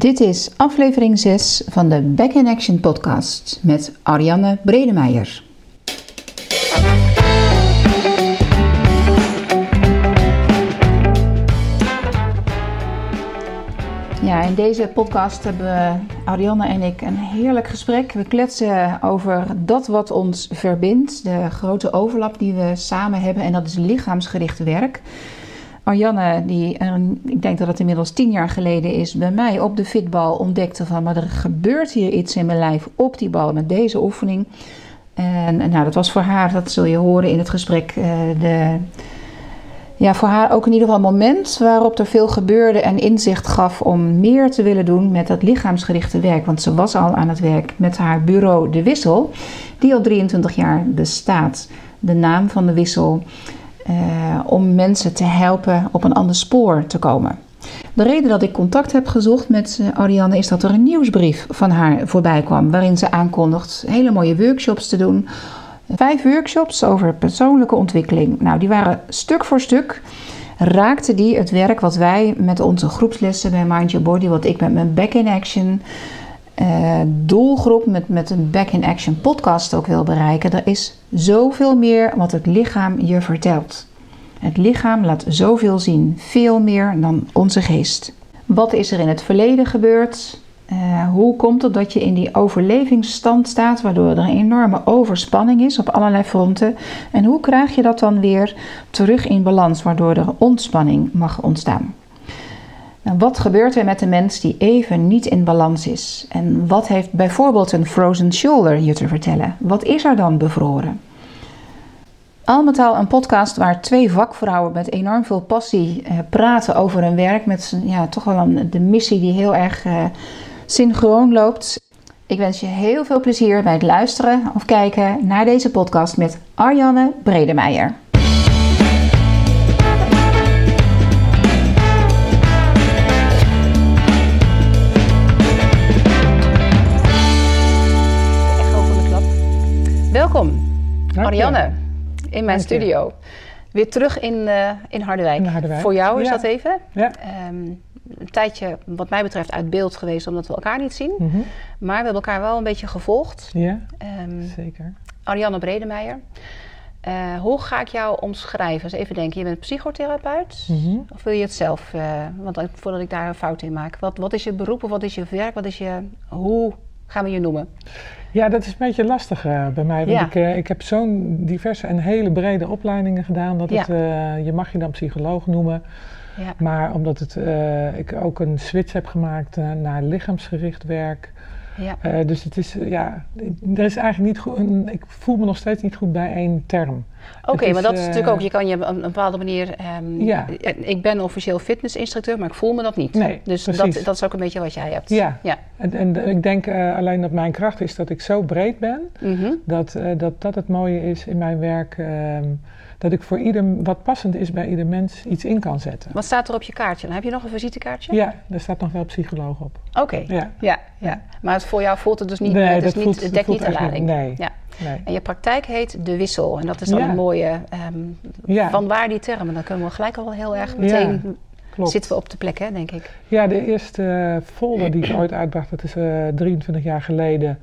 Dit is aflevering 6 van de Back in Action podcast met Ariane Bredemeijer. Ja, in deze podcast hebben Ariane en ik een heerlijk gesprek. We kletsen over dat wat ons verbindt, de grote overlap die we samen hebben en dat is lichaamsgericht werk. Marianne, die ik denk dat het inmiddels tien jaar geleden is, bij mij op de fitbal ontdekte van, maar er gebeurt hier iets in mijn lijf op die bal met deze oefening. En, nou, dat was voor haar, dat zul je horen in het gesprek, eh, de, ja, voor haar ook in ieder geval een moment waarop er veel gebeurde en inzicht gaf om meer te willen doen met dat lichaamsgerichte werk. Want ze was al aan het werk met haar bureau De Wissel, die al 23 jaar bestaat. De naam van de wissel uh, om mensen te helpen op een ander spoor te komen. De reden dat ik contact heb gezocht met uh, Ariane is dat er een nieuwsbrief van haar voorbij kwam. Waarin ze aankondigt hele mooie workshops te doen. Vijf workshops over persoonlijke ontwikkeling. Nou, die waren stuk voor stuk. Raakte die het werk wat wij met onze groepslessen bij Mind Your Body, wat ik met mijn Back in Action uh, doelgroep met, met een Back in Action podcast ook wil bereiken. Er is zoveel meer wat het lichaam je vertelt. Het lichaam laat zoveel zien, veel meer dan onze geest. Wat is er in het verleden gebeurd? Uh, hoe komt het dat je in die overlevingsstand staat, waardoor er een enorme overspanning is op allerlei fronten? En hoe krijg je dat dan weer terug in balans, waardoor er ontspanning mag ontstaan? Wat gebeurt er met de mens die even niet in balans is? En wat heeft bijvoorbeeld een frozen shoulder je te vertellen? Wat is er dan bevroren? Al met al een podcast waar twee vakvrouwen met enorm veel passie eh, praten over hun werk. Met ja, toch wel een, de missie die heel erg eh, synchroon loopt. Ik wens je heel veel plezier bij het luisteren of kijken naar deze podcast met Arjanne Bredemeijer. Welkom, Marianne, in mijn studio. Weer terug in, uh, in, Harderwijk. Voor jou is dat even. Ja. Um, een tijdje, wat mij betreft, uit beeld geweest omdat we elkaar niet zien. Mm -hmm. Maar we hebben elkaar wel een beetje gevolgd. Ja, um, zeker. Arianne Bredemeijer. Uh, hoe ga ik jou omschrijven? Eens even denken, je bent psychotherapeut? Mm -hmm. Of wil je het zelf? Uh, want voordat ik daar een fout in maak. Wat, wat is je beroep of wat is je werk? Wat is je, hoe gaan we je noemen? Ja, dat is een beetje lastig uh, bij mij. Want ik, uh, ik heb zo'n diverse en hele brede opleidingen gedaan. Dat het, uh, je mag je dan psycholoog noemen. Ja. Maar omdat het, ik ook een switch heb gemaakt naar lichaamsgericht werk. Ja. dus het is, ja, er is eigenlijk niet goed, ik voel me nog steeds niet goed bij één term. Oké, maar dat is natuurlijk ook, je kan je op een, bepaalde manier. Um, ja. Ik ben officieel fitnessinstructeur, maar ik voel me dat niet. Nee, dus dat, dat is ook een beetje wat jij hebt. Ja, ja. En, en ik denk uh, alleen dat mijn kracht is dat ik zo breed ben, mm -hmm. dat, uh, dat dat het mooie is in mijn werk. Um, dat ik voor ieder, wat passend is bij ieder mens, iets in kan zetten. Wat staat er op je kaartje? Dan heb je nog een visitekaartje? Ja, daar staat nog wel psycholoog op. Oké, ja. Ja, ja. Maar het voor jou voelt het dus niet, nee, het, is niet, het dekt niet de lading. Nee, ja. nee. En je praktijk heet De Wissel. En dat is dan ja. een mooie, um, ja. van waar die termen? Dan kunnen we gelijk al wel heel erg meteen... Klopt. Zitten we op de plek, hè, denk ik. Ja, de eerste folder die ik ooit uitbracht, dat is uh, 23 jaar geleden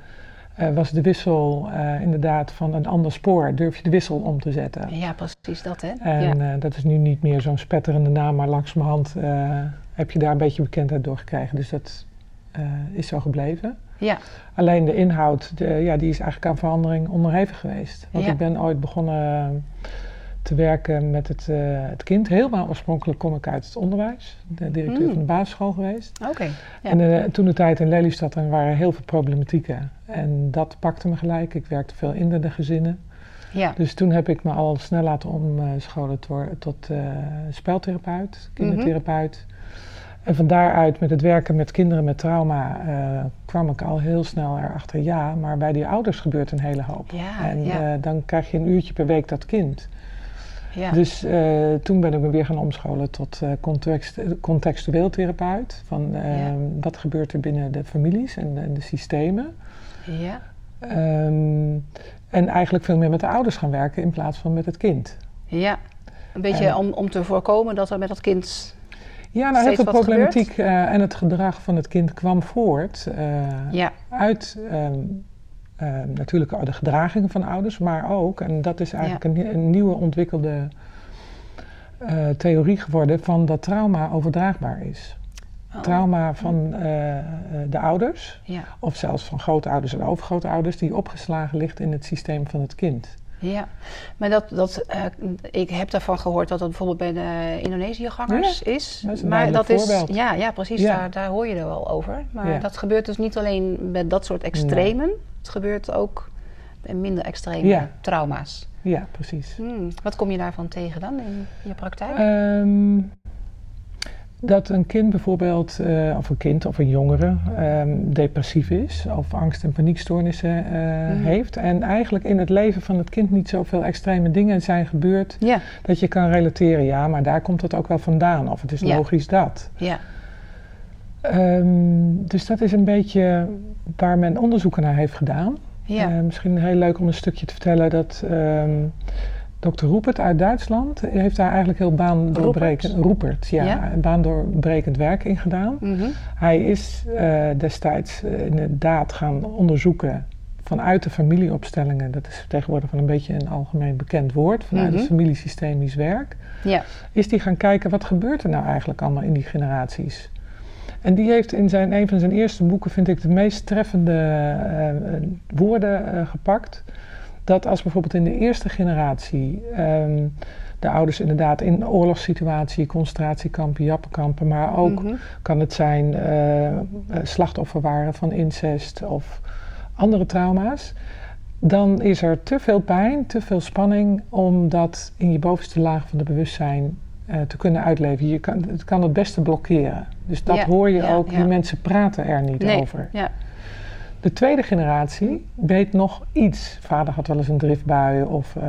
uh, was de wissel uh, inderdaad van een ander spoor. Durf je de wissel om te zetten? Ja, precies dat hè. En ja. uh, dat is nu niet meer zo'n spetterende naam, maar langzamerhand heb je daar een beetje bekendheid door gekregen. Dus dat is zo gebleven. Ja. Alleen de inhoud, de, ja, die is eigenlijk aan verandering onderhevig geweest. Want ja. ik ben ooit begonnen te werken met het, uh, het kind. Helemaal oorspronkelijk kom ik uit het onderwijs. De directeur mm. van de basisschool geweest. Okay, ja. En uh, toen de tijd in Lelystad er waren heel veel problematieken. En dat pakte me gelijk. Ik werkte veel in de gezinnen. Ja. Dus toen heb ik me al snel laten omscholen tot uh, speltherapeut, kindertherapeut. Mm -hmm. En van daaruit met het werken met kinderen met trauma kwam ik al heel snel erachter, ja, maar bij die ouders gebeurt een hele hoop. Ja, en ja. dan krijg je een uurtje per week dat kind. Ja. Dus uh, toen ben ik me weer gaan omscholen tot uh, context, contextueel therapeut. Van uh, ja. wat gebeurt er binnen de families en, en de systemen. Ja. Um, en eigenlijk veel meer met de ouders gaan werken in plaats van met het kind. Ja, een beetje om, om te voorkomen dat er met dat kind Ja, nou, heel veel problematiek en het gedrag van het kind kwam voort ja. uit ehm, ehm, natuurlijk de gedragingen van ouders, maar ook, en dat is eigenlijk een, een, nieuwe ontwikkelde theorie geworden, van dat trauma overdraagbaar is. Oh. Trauma van eh, eh, de ouders, ja. of zelfs van grootouders en overgrootouders, die opgeslagen ligt in het systeem van het kind. Ja, maar dat, dat, uh, ik heb daarvan gehoord dat dat bijvoorbeeld bij de Indonesiëgangers ja, is. Dat is een maar dat voorbeeld. is, ja, ja, precies, Daar, daar hoor je er wel over. Maar dat gebeurt dus niet alleen met dat soort extremen, het gebeurt ook bij minder extreme trauma's. Ja, precies. Hmm. Wat kom je daarvan tegen dan in je praktijk? Um, dat een kind bijvoorbeeld, uh, of een kind of een jongere, um, depressief is of angst- en paniekstoornissen uh, heeft. En eigenlijk in het leven van het kind niet zoveel extreme dingen zijn gebeurd dat je kan relateren. Ja, maar daar komt het ook wel vandaan. Of het is logisch dat. Ja. Um, dus dat is een beetje waar men onderzoeken naar heeft gedaan. Ja. Uh, misschien heel leuk om een stukje te vertellen dat. Um, Dr. Roepert uit Duitsland heeft daar eigenlijk heel baandoorbrekend, Roepert, ja, ja? baandoorbrekend werk in gedaan. Mhm. Hij is uh, destijds uh, inderdaad gaan onderzoeken vanuit de familieopstellingen, dat is tegenwoordig wel een beetje een algemeen bekend woord, vanuit het mhm. familiesystemisch werk, ja. is die gaan kijken wat gebeurt er nou eigenlijk allemaal in die generaties. En die heeft in zijn, een van zijn eerste boeken, vind ik, de meest treffende uh, woorden gepakt dat als bijvoorbeeld in de eerste generatie ehm, de ouders inderdaad in oorlogssituatie, concentratiekampen, jappenkampen, maar ook mhm. kan het zijn uh, slachtoffer waren van incest of andere trauma's. Dan is er te veel pijn, te veel spanning om dat in je bovenste laag van de bewustzijn uh, te kunnen uitleven. Je kan, het kan het beste blokkeren. Dus dat hoor je ook. Die mensen praten er niet nee, over. Ja. De tweede generatie weet nog iets. Vader had wel eens een driftbui of uh,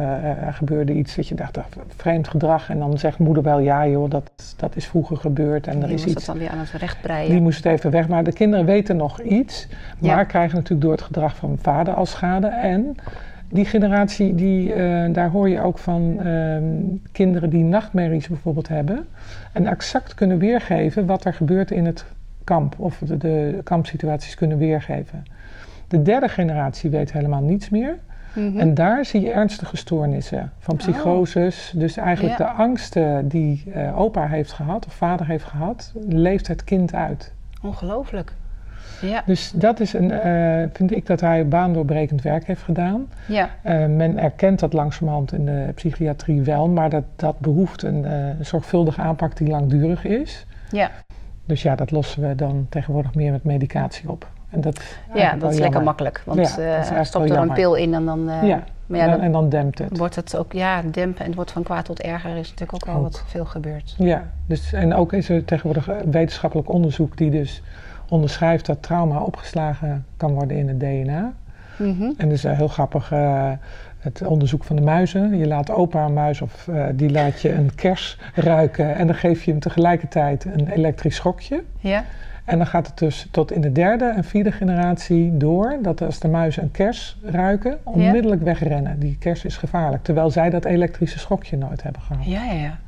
er gebeurde iets dat je dacht, vreemd gedrag. En dan zegt moeder wel, ja joh, dat, dat is vroeger gebeurd en er is iets. dat dan weer aan het recht breien. Die moest het even weg. Maar de kinderen weten nog iets, maar krijgen natuurlijk door het gedrag van vader al schade. En die generatie, die, uh, daar hoor je ook van uh, kinderen die nachtmerries bijvoorbeeld hebben. En exact kunnen weergeven wat er gebeurt in het kamp. Of de, de kampsituaties kunnen weergeven. De derde generatie weet helemaal niets meer. Mhm. En daar zie je ernstige stoornissen van oh. psychoses. Dus eigenlijk de angsten die uh, opa heeft gehad of vader heeft gehad, leeft het kind uit. Ongelooflijk. Ja. Dus dat is een, uh, vind ik dat hij baandoorbrekend werk heeft gedaan. Ja. Uh, men erkent dat langzamerhand in de psychiatrie wel, maar dat, dat behoeft een, een zorgvuldige aanpak die langdurig is. Ja. Dus ja, dat lossen we dan tegenwoordig meer met medicatie op. En dat ja, dat is lekker makkelijk. Want ja, uh, stopt er een pil in en dan... Uh, ja, maar ja, dan, en dan dempt het. Wordt het ook, ja, dempen en het wordt van kwaad tot erger is natuurlijk ook al wat veel gebeurd. Ja, dus, en ook is er tegenwoordig wetenschappelijk onderzoek die dus onderschrijft dat trauma opgeslagen kan worden in het DNA. Mm -hmm. En dus uh, heel grappig uh, het onderzoek van de muizen. Je laat opa een muis of uh, die laat je een kers ruiken en dan geef je hem tegelijkertijd een elektrisch schokje. Ja. En dan gaat het dus tot in de derde en vierde generatie door dat als de muizen een kers ruiken, onmiddellijk wegrennen. Die kers is gevaarlijk. Terwijl zij dat elektrische schokje nooit hebben gehad. Ja, ja, ja.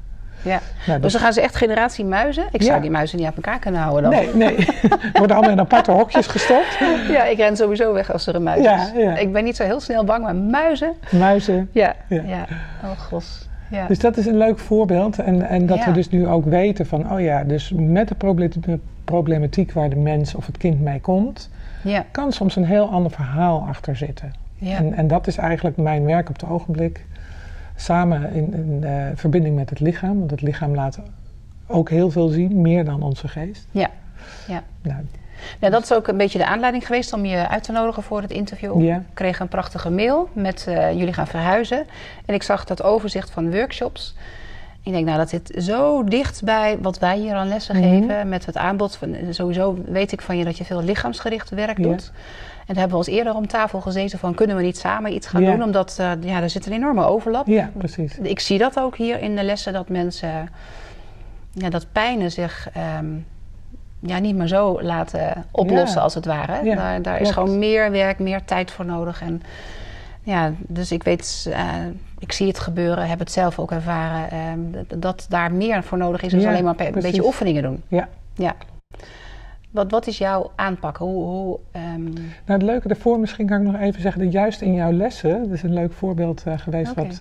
Ja. Nou, dus dan gaan ze echt generatie muizen. Ik zou die muizen niet aan elkaar kunnen houden dan. Nee, nee. worden allemaal in aparte hokjes gestopt. Ja, ik ren sowieso weg als er een muis is. Ja, Ik ben niet zo heel snel bang, maar muizen... Muizen. Ja, ja. Oh, gos. Ja. Dus dat is een leuk voorbeeld. En, en dat we dus nu ook weten van, oh ja, dus met de problematiek waar de mens of het kind mee komt, ja. kan soms een heel ander verhaal achter zitten. En, en dat is eigenlijk mijn werk op het ogenblik. Samen in, in uh, verbinding met het lichaam, want het lichaam laat ook heel veel zien, meer dan onze geest. Ja, ja. Nou, nou, dat is ook een beetje de aanleiding geweest om je uit te nodigen voor het interview. Ik kreeg een prachtige mail met uh, jullie gaan verhuizen. En ik zag dat overzicht van workshops. Ik denk, nou, dat zit zo dicht bij wat wij hier aan lessen mhm. geven. Met het aanbod. Van, sowieso weet ik van je dat je veel lichaamsgericht werk doet. En daar hebben we ons eerder om tafel gezeten van... kunnen we niet samen iets gaan doen? Omdat uh, ja, er zit een enorme overlap. Ja, precies. Ik zie dat ook hier in de lessen. Dat mensen... Ja, dat pijnen zich... Um, ja, niet meer zo laten oplossen als het ware. daar daar is gewoon meer werk, meer tijd voor nodig. En Ja, dus ik weet, uh, ik zie het gebeuren, heb het zelf ook ervaren, uh, dat daar meer voor nodig is dan alleen maar een beetje oefeningen doen. Ja. ja. Wat, wat is jouw aanpak? Hoe, hoe um... Nou, het leuke daarvoor, misschien kan ik nog even zeggen dat juist in jouw lessen, dat is een leuk voorbeeld uh, geweest wat,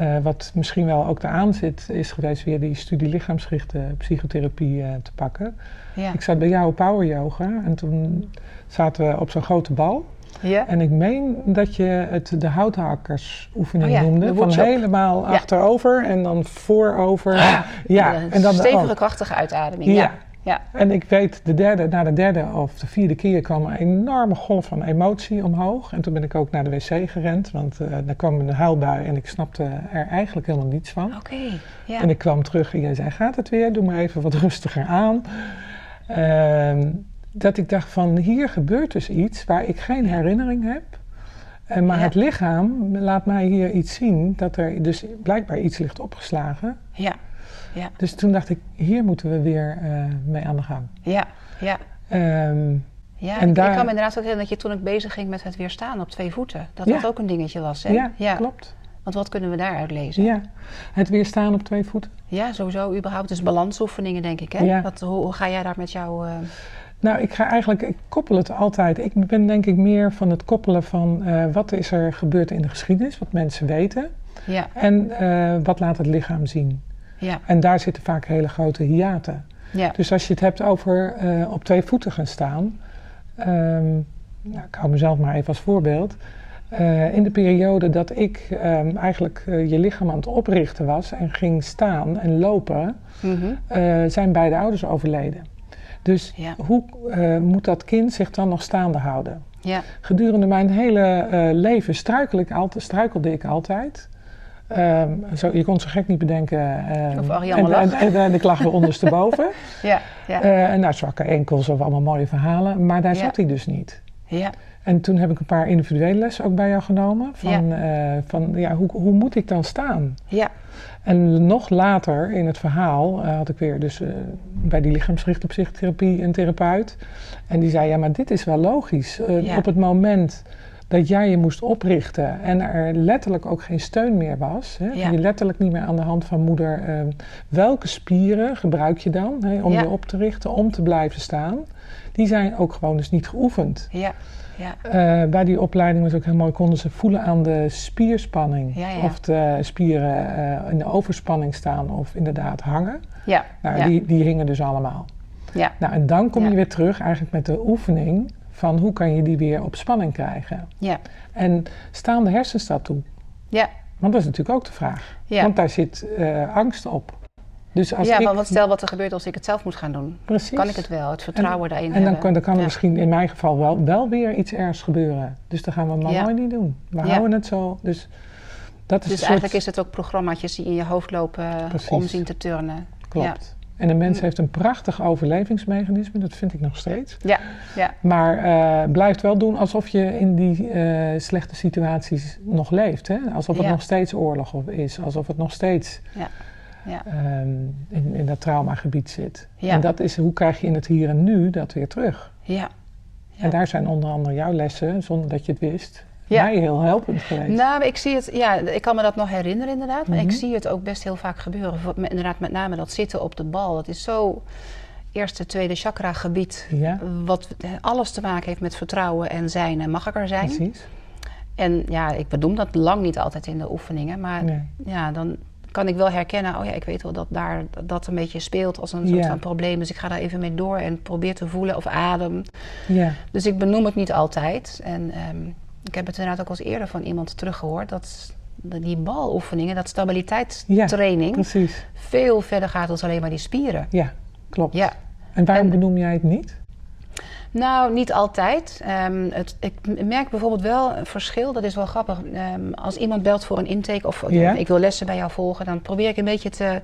uh, wat misschien wel ook aan zit, is geweest weer die studie lichaamsgerichte psychotherapie uh, te pakken. Ja. Ik zat bij jou op Power Yoga en toen zaten we op zo'n grote bal. Ja. En ik meen dat je het de houthakkersoefening oh ja, noemde. Van helemaal achterover en dan voorover. Ah, ja, en dan stevige, krachtige uitademing. Ja. Ja. En ik weet, de derde, na de derde of de vierde keer kwam een enorme golf van emotie omhoog. En toen ben ik ook naar de wc gerend, want uh, daar kwam een huilbui en ik snapte er eigenlijk helemaal niets van. Oké, ja. En ik kwam terug en jij zei, gaat het weer? Doe maar even wat rustiger aan. Uh, dat ik dacht van, hier gebeurt dus iets waar ik geen herinnering heb. Uh, maar het lichaam laat mij hier iets zien, dat er dus blijkbaar iets ligt opgeslagen. Ja. Ja. Dus toen dacht ik, hier moeten we weer uh, mee aan de gang. Ja, ja. Um, ja, en ik, daar... ik kan me inderdaad ook herinneren dat je toen ik bezig ging met het weerstaan op twee voeten, dat dat ook een dingetje was. Hè? Ja, ja, klopt. Want wat kunnen we daaruit lezen? Ja, het weerstaan op twee voeten. Ja, sowieso überhaupt. Dus balansoefeningen denk ik. Hè? Ja. Wat, hoe, hoe, ga jij daar met jou... Uh... Nou, ik ga eigenlijk, ik koppel het altijd. Ik ben denk ik meer van het koppelen van uh, wat is er gebeurd in de geschiedenis, wat mensen weten. Ja. En uh, wat laat het lichaam zien. Ja. En daar zitten vaak hele grote hiaten. Ja. Dus als je het hebt over uh, op twee voeten gaan staan. Um, nou, ik hou mezelf maar even als voorbeeld. Uh, in de periode dat ik um, eigenlijk uh, je lichaam aan het oprichten was en ging staan en lopen, mm -hmm. zijn beide ouders overleden. Dus ja. hoe moet dat kind zich dan nog staande houden? Ja. Gedurende mijn hele leven struikel ik altijd, struikelde ik altijd. Um, zo, je kon zo gek niet bedenken. Um, of Ariane en, en, en, ik lag weer ondersteboven. ja, ja. Uh, en nou, zwakke enkels of allemaal mooie verhalen. Maar daar ja. zat hij dus niet. Ja. En toen heb ik een paar individuele lessen ook bij jou genomen. Van, ja. Uh, van ja, hoe, hoe moet ik dan staan? Ja. En nog later in het verhaal uh, had ik weer dus bij die lichaamsgerichte psychotherapie een therapeut. En die zei, ja, maar dit is wel logisch. Ja. Op het moment dat jij je moest oprichten en er letterlijk ook geen steun meer was. Hè, ja. Je letterlijk niet meer aan de hand van moeder. Uh, welke spieren gebruik je dan hè, om ja. je op te richten, om te blijven staan? Die zijn ook gewoon dus niet geoefend. Ja. Ja. Uh, bij die opleiding was ook heel mooi, konden ze voelen aan de spierspanning. Ja, ja. Of de spieren uh, in de overspanning staan of inderdaad hangen. Ja. Nou, Die, die hingen dus allemaal. Ja. Nou, en dan kom je weer terug eigenlijk met de oefening van hoe kan je die weer op spanning krijgen. Ja. En staan de hersens dat toe? Ja. Want dat is natuurlijk ook de vraag. Ja. Want daar zit uh, angst op. Dus als ja, ik, maar wat stel wat er gebeurt als ik het zelf moet gaan doen. Precies. Kan ik het wel, het vertrouwen en, daarin En dan hebben. kan, dan kan er misschien in mijn geval wel, wel weer iets ergs gebeuren. Dus dan gaan we maar Ja. mooi niet doen. We houden het zo. Dus dat is Dus eigenlijk is het ook programmaatjes die in je hoofd lopen Precies. om zien te turnen. Klopt. En een mens heeft een prachtig overlevingsmechanisme, dat vind ik nog steeds. Ja, ja, Maar eh, blijft wel doen alsof je in die eh, slechte situaties nog leeft. Hè? Alsof het Ja. nog steeds oorlog is. Alsof het nog steeds ja. ja. ehm, in, in dat traumagebied zit. Ja. En dat is hoe krijg je in het hier en nu dat weer terug. ja. Ja. En daar zijn onder andere jouw lessen, zonder dat je het wist, Ja. mij heel helpend geweest. Nou, ik zie het, ja, ik kan me dat nog herinneren inderdaad. Maar Mhm. ik zie het ook best heel vaak gebeuren. Inderdaad, met name dat zitten op de bal. Dat is zo eerste, tweede chakra gebied. Ja, Wat alles te maken heeft met vertrouwen en zijn en mag ik er zijn. precies. En ja, ik bedoel dat lang niet altijd in de oefeningen. Maar Nee. ja, dan kan ik wel herkennen, oh ja, ik weet wel dat daar dat een beetje speelt als een soort Ja. van probleem. Dus ik ga daar even mee door en probeer te voelen of adem. Ja, Dus ik benoem het niet altijd. En ehm, ik heb het inderdaad ook al eens eerder van iemand teruggehoord. Dat die baloefeningen, dat stabiliteitstraining, precies. veel verder gaat dan alleen maar die spieren. Ja, klopt. Ja. En waarom En- benoem jij het niet? Nou, niet altijd. Ehm, het, ik merk bijvoorbeeld wel een verschil, dat is wel grappig. Ehm, als iemand belt voor een intake of Ja. ik wil lessen bij jou volgen, dan probeer ik een beetje te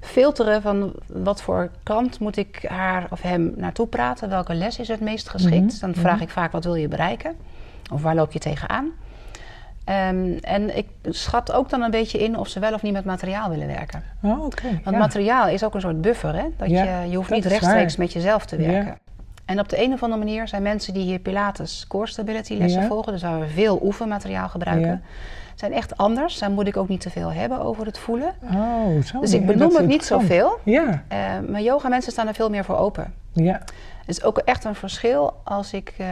filteren van wat voor kant moet ik haar of hem naartoe praten. Welke les is het meest geschikt? Mhm, Dan vraag mhm. ik vaak wat wil je bereiken? Of waar loop je tegenaan? Ehm, en ik schat ook dan een beetje in of ze wel of niet met materiaal willen werken. Oh. Want ja. materiaal is ook een soort buffer. Hè? Dat Ja, je, je hoeft dat niet rechtstreeks met jezelf te Ja. werken. En op de een of andere manier zijn mensen die hier Pilates core stability lessen volgen, dus waar we veel oefenmateriaal gebruiken, zijn echt anders. Daar moet ik ook niet te veel hebben over het voelen. Oh, zo. Dus ik benoem het niet zoveel. Ja. Uh, maar yoga mensen staan er veel meer voor open. Ja. Het is ook echt een verschil als ik uh,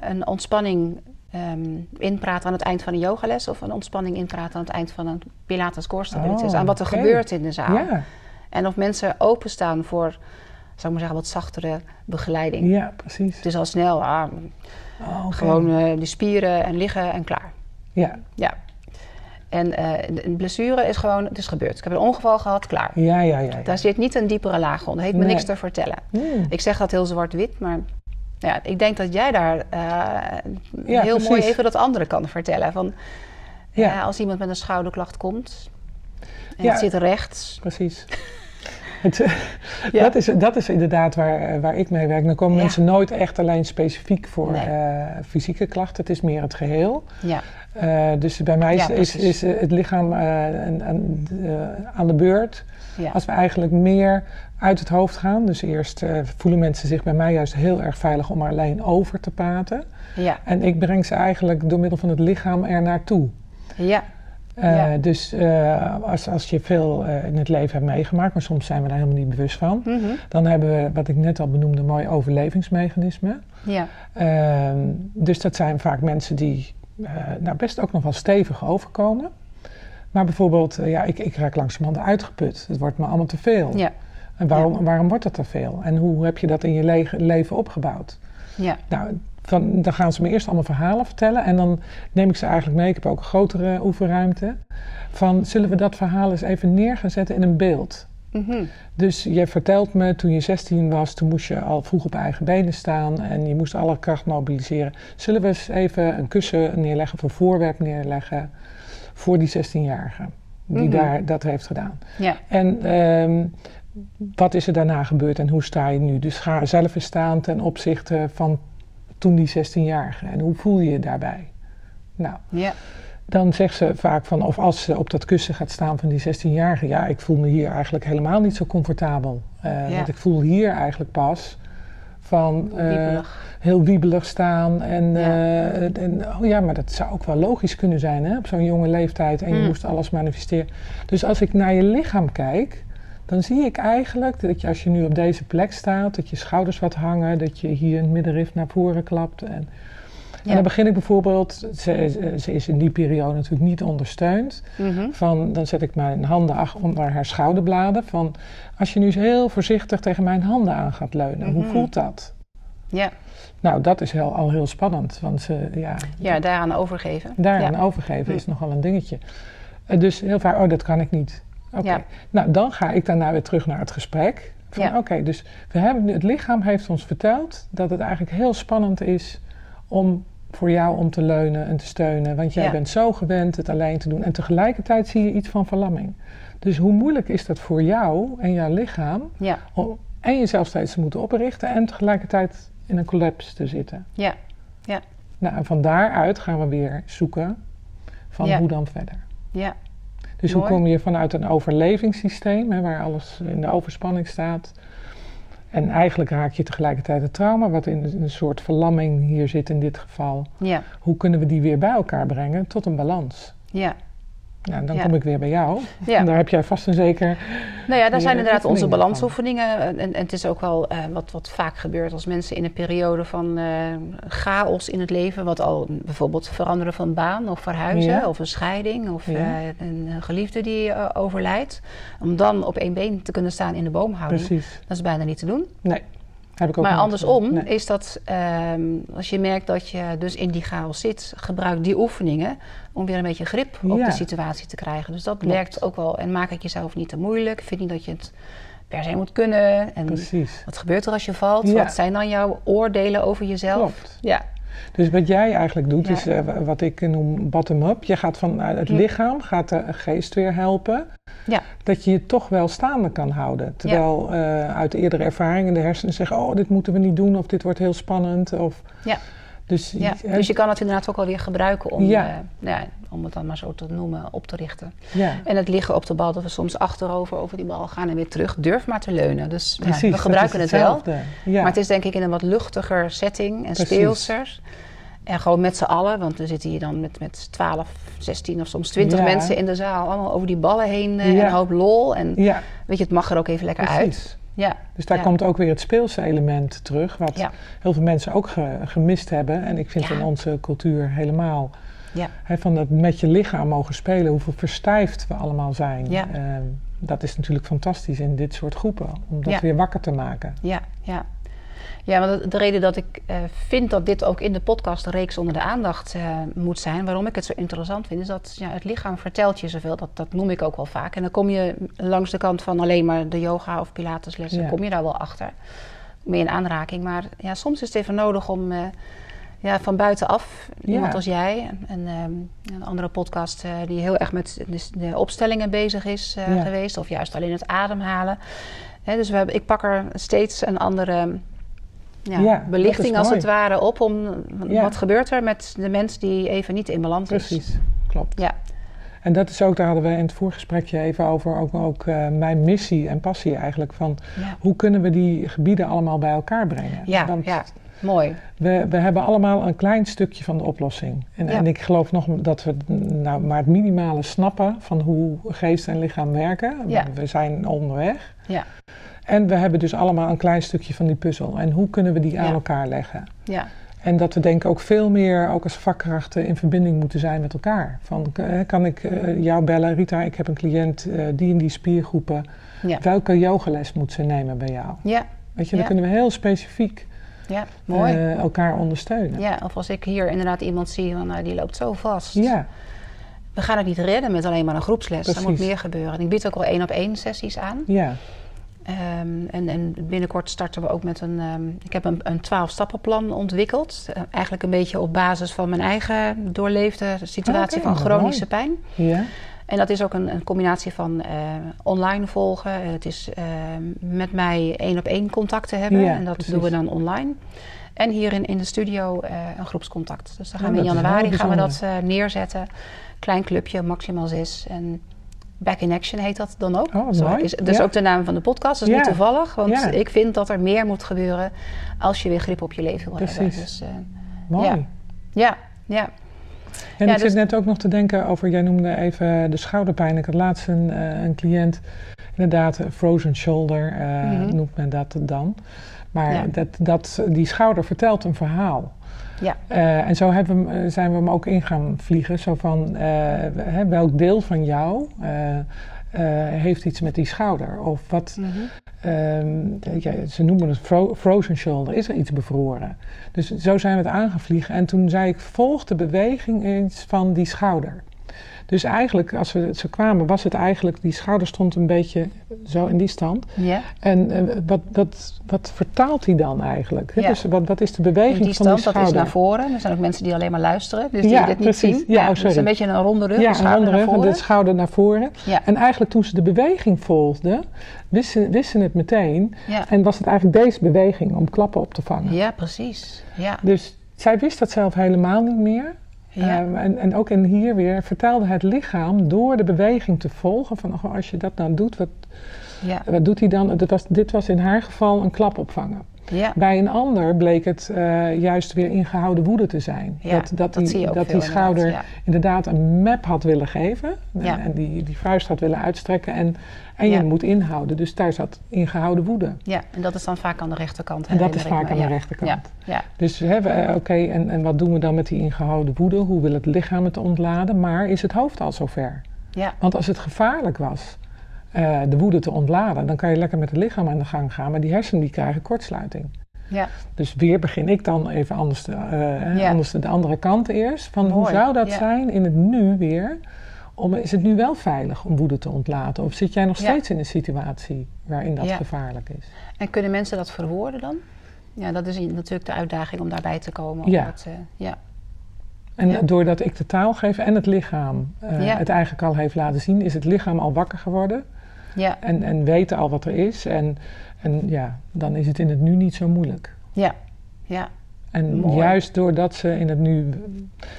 een ontspanning um, inpraat aan het eind van een yogales of een ontspanning inpraat aan het eind van een Pilates core stability. Oh, aan wat er gebeurt in de zaal. Ja. En of mensen openstaan voor, zou ik maar zeggen, wat zachtere begeleiding. Ja, precies. Het is al snel, ah, oh, gewoon uh, de spieren en liggen en klaar. Ja. Ja. En uh, een blessure is gewoon, het is gebeurd. Ik heb een ongeval gehad, klaar. Ja, ja, ja. ja. Daar zit niet een diepere laag onder. Heeft me niks te vertellen. Hmm. Ik zeg dat heel zwart-wit, maar ja, ik denk dat jij daar uh, heel mooi even dat andere kan vertellen. Van, ja. Uh, als iemand met een schouderklacht komt en het zit rechts. Precies. Het, ja. dat, is, dat is inderdaad waar, waar ik mee werk. Dan komen mensen nooit echt alleen specifiek voor nee. fysieke klachten. Het is meer het geheel. Ja. Uh, dus bij mij is, is, is, het lichaam uh, aan, aan, de beurt. Ja. Als we eigenlijk meer uit het hoofd gaan. Dus eerst voelen mensen zich bij mij juist heel erg veilig om alleen over te praten. Ja. En ik breng ze eigenlijk door middel van het lichaam er naartoe. Ja. Uh, ja. Dus uh, als, als je veel in het leven hebt meegemaakt, maar soms zijn we daar helemaal niet bewust van, mm -hmm. dan hebben we, wat ik net al benoemde, mooi overlevingsmechanisme. Ja. Ehm, dus dat zijn vaak mensen die nou best ook nog wel stevig overkomen. Maar bijvoorbeeld, ja, ik, ik raak langzamerhand uitgeput. Het wordt me allemaal te veel. Ja. En waarom, ja. waarom wordt dat te veel? En hoe heb je dat in je le leven opgebouwd? Ja. Nou, van, dan gaan ze me eerst allemaal verhalen vertellen. En dan neem ik ze eigenlijk mee. Ik heb ook een grotere oefenruimte. Van, zullen we dat verhaal eens even neer gaan zetten in een beeld? Mm -hmm. Dus je vertelt me, toen je 16 was, toen moest je al vroeg op eigen benen staan. En je moest alle kracht mobiliseren. Zullen we eens even een kussen neerleggen of een voorwerp neerleggen voor die 16-jarige? Die Mhm. daar dat heeft gedaan. Ja. En ehm, wat is er daarna gebeurd en hoe sta je nu? Dus ga zelf eens staan ten opzichte van toen die 16-jarige. En hoe voel je je daarbij? Nou, Ja. Dan zegt ze vaak van, of als ze op dat kussen gaat staan van die 16-jarige, ja, ik voel me hier eigenlijk helemaal niet zo comfortabel. Eh, Ja. Want ik voel hier eigenlijk pas van eh, Wiebelig. heel wiebelig staan. En, Ja. eh, en oh ja, maar dat zou ook wel logisch kunnen zijn hè, op zo'n jonge leeftijd en je Mm. moest alles manifesteren. Dus als ik naar je lichaam kijk, dan zie ik eigenlijk dat je als je nu op deze plek staat, dat je schouders wat hangen, dat je hier in het middenrif naar voren klapt. En. En dan begin ik bijvoorbeeld, ze, ze is in die periode natuurlijk niet ondersteund, Mhm. van, dan zet ik mijn handen onder haar schouderbladen. Van, als je nu eens heel voorzichtig tegen mijn handen aan gaat leunen, hoe Mhm. voelt dat? Ja. Nou, dat is heel, al heel spannend, want ze, ja, ja, daaraan overgeven. daaraan ja. overgeven is nogal een dingetje. Eh, dus heel vaak, oh, dat kan ik niet. Oké, Ja. nou dan ga ik daarna weer terug naar het gesprek. Van, Ja. Oké, dus we hebben, het lichaam heeft ons verteld dat het eigenlijk heel spannend is om voor jou om te leunen en te steunen. Want jij Ja. bent zo gewend het alleen te doen. En tegelijkertijd zie je iets van verlamming. Dus hoe moeilijk is dat voor jou en jouw lichaam Ja. om en jezelf steeds te moeten oprichten en tegelijkertijd in een collapse te zitten? Ja. Nou, en van daaruit gaan we weer zoeken van Ja. hoe dan verder. Ja. Dus Mooi. hoe kom je vanuit een overlevingssysteem, hè, waar alles in de overspanning staat. En eigenlijk raak je tegelijkertijd het trauma, wat in een soort verlamming hier zit in dit geval. Ja. Hoe kunnen we die weer bij elkaar brengen tot een balans? Ja. Nou, dan Ja. kom ik weer bij jou. Ja. En daar heb jij vast en zeker. Nou ja, daar zijn inderdaad onze oefeningen balansoefeningen. En, en het is ook wel eh, wat, wat vaak gebeurt als mensen in een periode van eh, chaos in het leven, wat al bijvoorbeeld veranderen van baan of verhuizen Ja. of een scheiding of eh, een geliefde die overlijdt, om dan op één been te kunnen staan in de boomhouding, Precies. dat is bijna niet te doen. Nee, heb ik ook Maar andersom. Nee. is dat, ehm, als je merkt dat je dus in die chaos zit, gebruik die oefeningen om weer een beetje grip op Ja. de situatie te krijgen. Dus dat Klopt. werkt ook wel. En maak het jezelf niet te moeilijk. Vind niet dat je het per se moet kunnen. En Precies. wat gebeurt er als je valt? Ja. Wat zijn dan jouw oordelen over jezelf? Klopt. Ja, Dus wat jij eigenlijk doet, Ja. is eh, wa- wat ik noem bottom-up. Je gaat vanuit het Hm. lichaam, gaat de geest weer helpen. Ja. Dat je je toch wel staande kan houden. Terwijl eh, uit eerdere ervaringen de hersenen zeggen... oh, dit moeten we niet doen of dit wordt heel spannend. Of... Ja. Dus, ja, dus je kan het inderdaad ook alweer gebruiken om, ja. nou ja, om het dan maar zo te noemen, op te richten. Ja. En het liggen op de bal, dat we soms achterover over die bal gaan en weer terug. Durf maar te leunen. Dus Precies, we gebruiken het wel. Maar het is denk ik in een wat luchtiger setting en speelser. En gewoon met z'n allen, want we zitten hier dan met, met 12, 16 of soms 20 mensen in de zaal. Allemaal over die ballen heen en een hoop lol. En weet je, het mag er ook even lekker uit. Ja. Dus daar komt ook weer het speelse element terug, wat heel veel mensen ook gemist hebben. En ik vind in onze cultuur helemaal. van het met je lichaam mogen spelen, hoeveel verstijfd we allemaal zijn. Uh, dat is natuurlijk fantastisch in dit soort groepen, om dat weer wakker te maken. Ja, ja. Ja, want de reden dat ik uh, vind dat dit ook in de podcastreeks onder de aandacht uh, moet zijn, waarom ik het zo interessant vind, is dat ja, het lichaam vertelt je zoveel. Dat, dat noem ik ook wel vaak. En dan kom je langs de kant van alleen maar de yoga of pilateslessen, kom je daar wel achter. Mee in aanraking. Maar ja, soms is het even nodig om uh, ja, van buitenaf, iemand als jij, en um, een andere podcast die heel erg met de, de opstellingen bezig is geweest, of juist alleen het ademhalen. dus we hebben, ik pak er steeds een andere ja, belichting als het ware op. Om, Wat gebeurt er met de mens die even niet in balans is? Precies, klopt. Ja. En dat is ook, daar hadden we in het voorgesprekje even over, ook, ook uh, mijn missie en passie eigenlijk. Van hoe kunnen we die gebieden allemaal bij elkaar brengen? Ja, ja. mooi. We, we hebben allemaal een klein stukje van de oplossing. En, en ik geloof nog dat we nou, maar het minimale snappen van hoe geest en lichaam werken. We zijn onderweg. Ja. En we hebben dus allemaal een klein stukje van die puzzel. En hoe kunnen we die aan elkaar leggen? Ja. En dat we denken ook veel meer, ook als vakkrachten, in verbinding moeten zijn met elkaar. Van, eh, kan ik uh, jou bellen, Rita, ik heb een cliënt, uh, die in die spiergroepen. Ja. Welke yogales moet ze nemen bij jou? Ja. Weet je, dan kunnen we heel specifiek ja, mooi. elkaar ondersteunen. Ja, of als ik hier inderdaad iemand zie, van, nou, die loopt zo vast. Ja. We gaan het niet redden met alleen maar een groepsles. Er moet meer gebeuren. ik bied ook al één op één sessies aan. Ja. Um, en, en, binnenkort starten we ook met een. Um, ik heb een, een 12-stappenplan ontwikkeld. Uh, eigenlijk een beetje op basis van mijn eigen doorleefde situatie oh, van chronische pijn. Ja. En dat is ook een, een combinatie van uh, online volgen. Het is uh, met mij één op één contacten hebben. Ja, en dat precies. doen we dan online. En hier in, in de studio een groepscontact. Dus dan gaan oh, we in januari gaan we dat neerzetten. Klein clubje, maximaal zes. En Back in Action heet dat dan ook. Oh, is dus ook de naam van de podcast. Dat is niet toevallig, want ik vind dat er meer moet gebeuren als je weer grip op je leven wil Precies. hebben. Dus, uh, Mooi. Ja, ja. En ik dus zit net ook nog te denken over, jij noemde even de schouderpijn. Ik had laatst een, uh, een cliënt, inderdaad, frozen shoulder uh, noemt men dat dan. Maar dat, dat, die schouder vertelt een verhaal. Ja. Uh, en zo hebben we, zijn we hem ook in gaan vliegen. Zo van, uh, welk deel van jou heeft iets met die schouder? Of wat, mm -hmm. ja, ze noemen het fro frozen shoulder. Is er iets bevroren? Dus zo zijn we het aangevliegen. En toen zei ik, volg de beweging eens van die schouder. Dus eigenlijk, als we zo kwamen, was het eigenlijk, die schouder stond een beetje zo in die stand. Ja. En uh, wat, wat, wat vertaalt hij dan eigenlijk? Ja. Dus wat, wat is de beweging die van die schouder? dat is naar voren. Er zijn ook mensen die alleen maar luisteren, dus die ja, dit niet precies. zien. Ja, oh, sorry. Dus een beetje een ronde rug, ja, een ronde rug de schouder naar voren. Ja. En eigenlijk toen ze de beweging volgden, wisten, wisten het meteen. Ja. En was het eigenlijk deze beweging om klappen op te vangen. Ja, precies. Ja. Dus zij wist dat zelf helemaal niet meer. Ja. Ehm, en, en ook in hier weer vertelde het lichaam door de beweging te volgen van oh, als je dat nou doet, wat, ja. wat doet hij dan? Dit was, dit was in haar geval een klap opvangen. Ja. Bij een ander bleek het uh, juist weer ingehouden woede te zijn. Ja, dat, dat, dat, die, dat die schouder inderdaad, inderdaad, een map had willen geven. En die, die vuist had willen uitstrekken. En, en je moet inhouden. Dus daar zat ingehouden woede. Ja, en dat is dan vaak aan de rechterkant. En dat is vaak aan de rechterkant. Ja. Dus uh, oké, en, en wat doen we dan met die ingehouden woede? Hoe wil het lichaam het ontladen? Maar is het hoofd al zover? Ja. Want als het gevaarlijk was uh, de woede te ontladen. Dan kan je lekker met het lichaam aan de gang gaan, maar die hersenen die krijgen kortsluiting. Ja. Dus weer begin ik dan even anders, te, uh, anders de andere kant eerst. Van hoe zou dat zijn in het nu weer? Om, is het nu wel veilig om woede te ontlaten? Of zit jij nog steeds in een situatie waarin dat gevaarlijk is? En kunnen mensen dat verwoorden dan? Ja, dat is natuurlijk de uitdaging om daarbij te komen. ja. Dat, uh, ja. En doordat ik de taal geef en het lichaam het eigenlijk al heeft laten zien, is het lichaam al wakker geworden. Ja. En, en weten al wat er is. En, en ja, dan is het in het nu niet zo moeilijk. Ja, ja. En juist doordat ze in het nu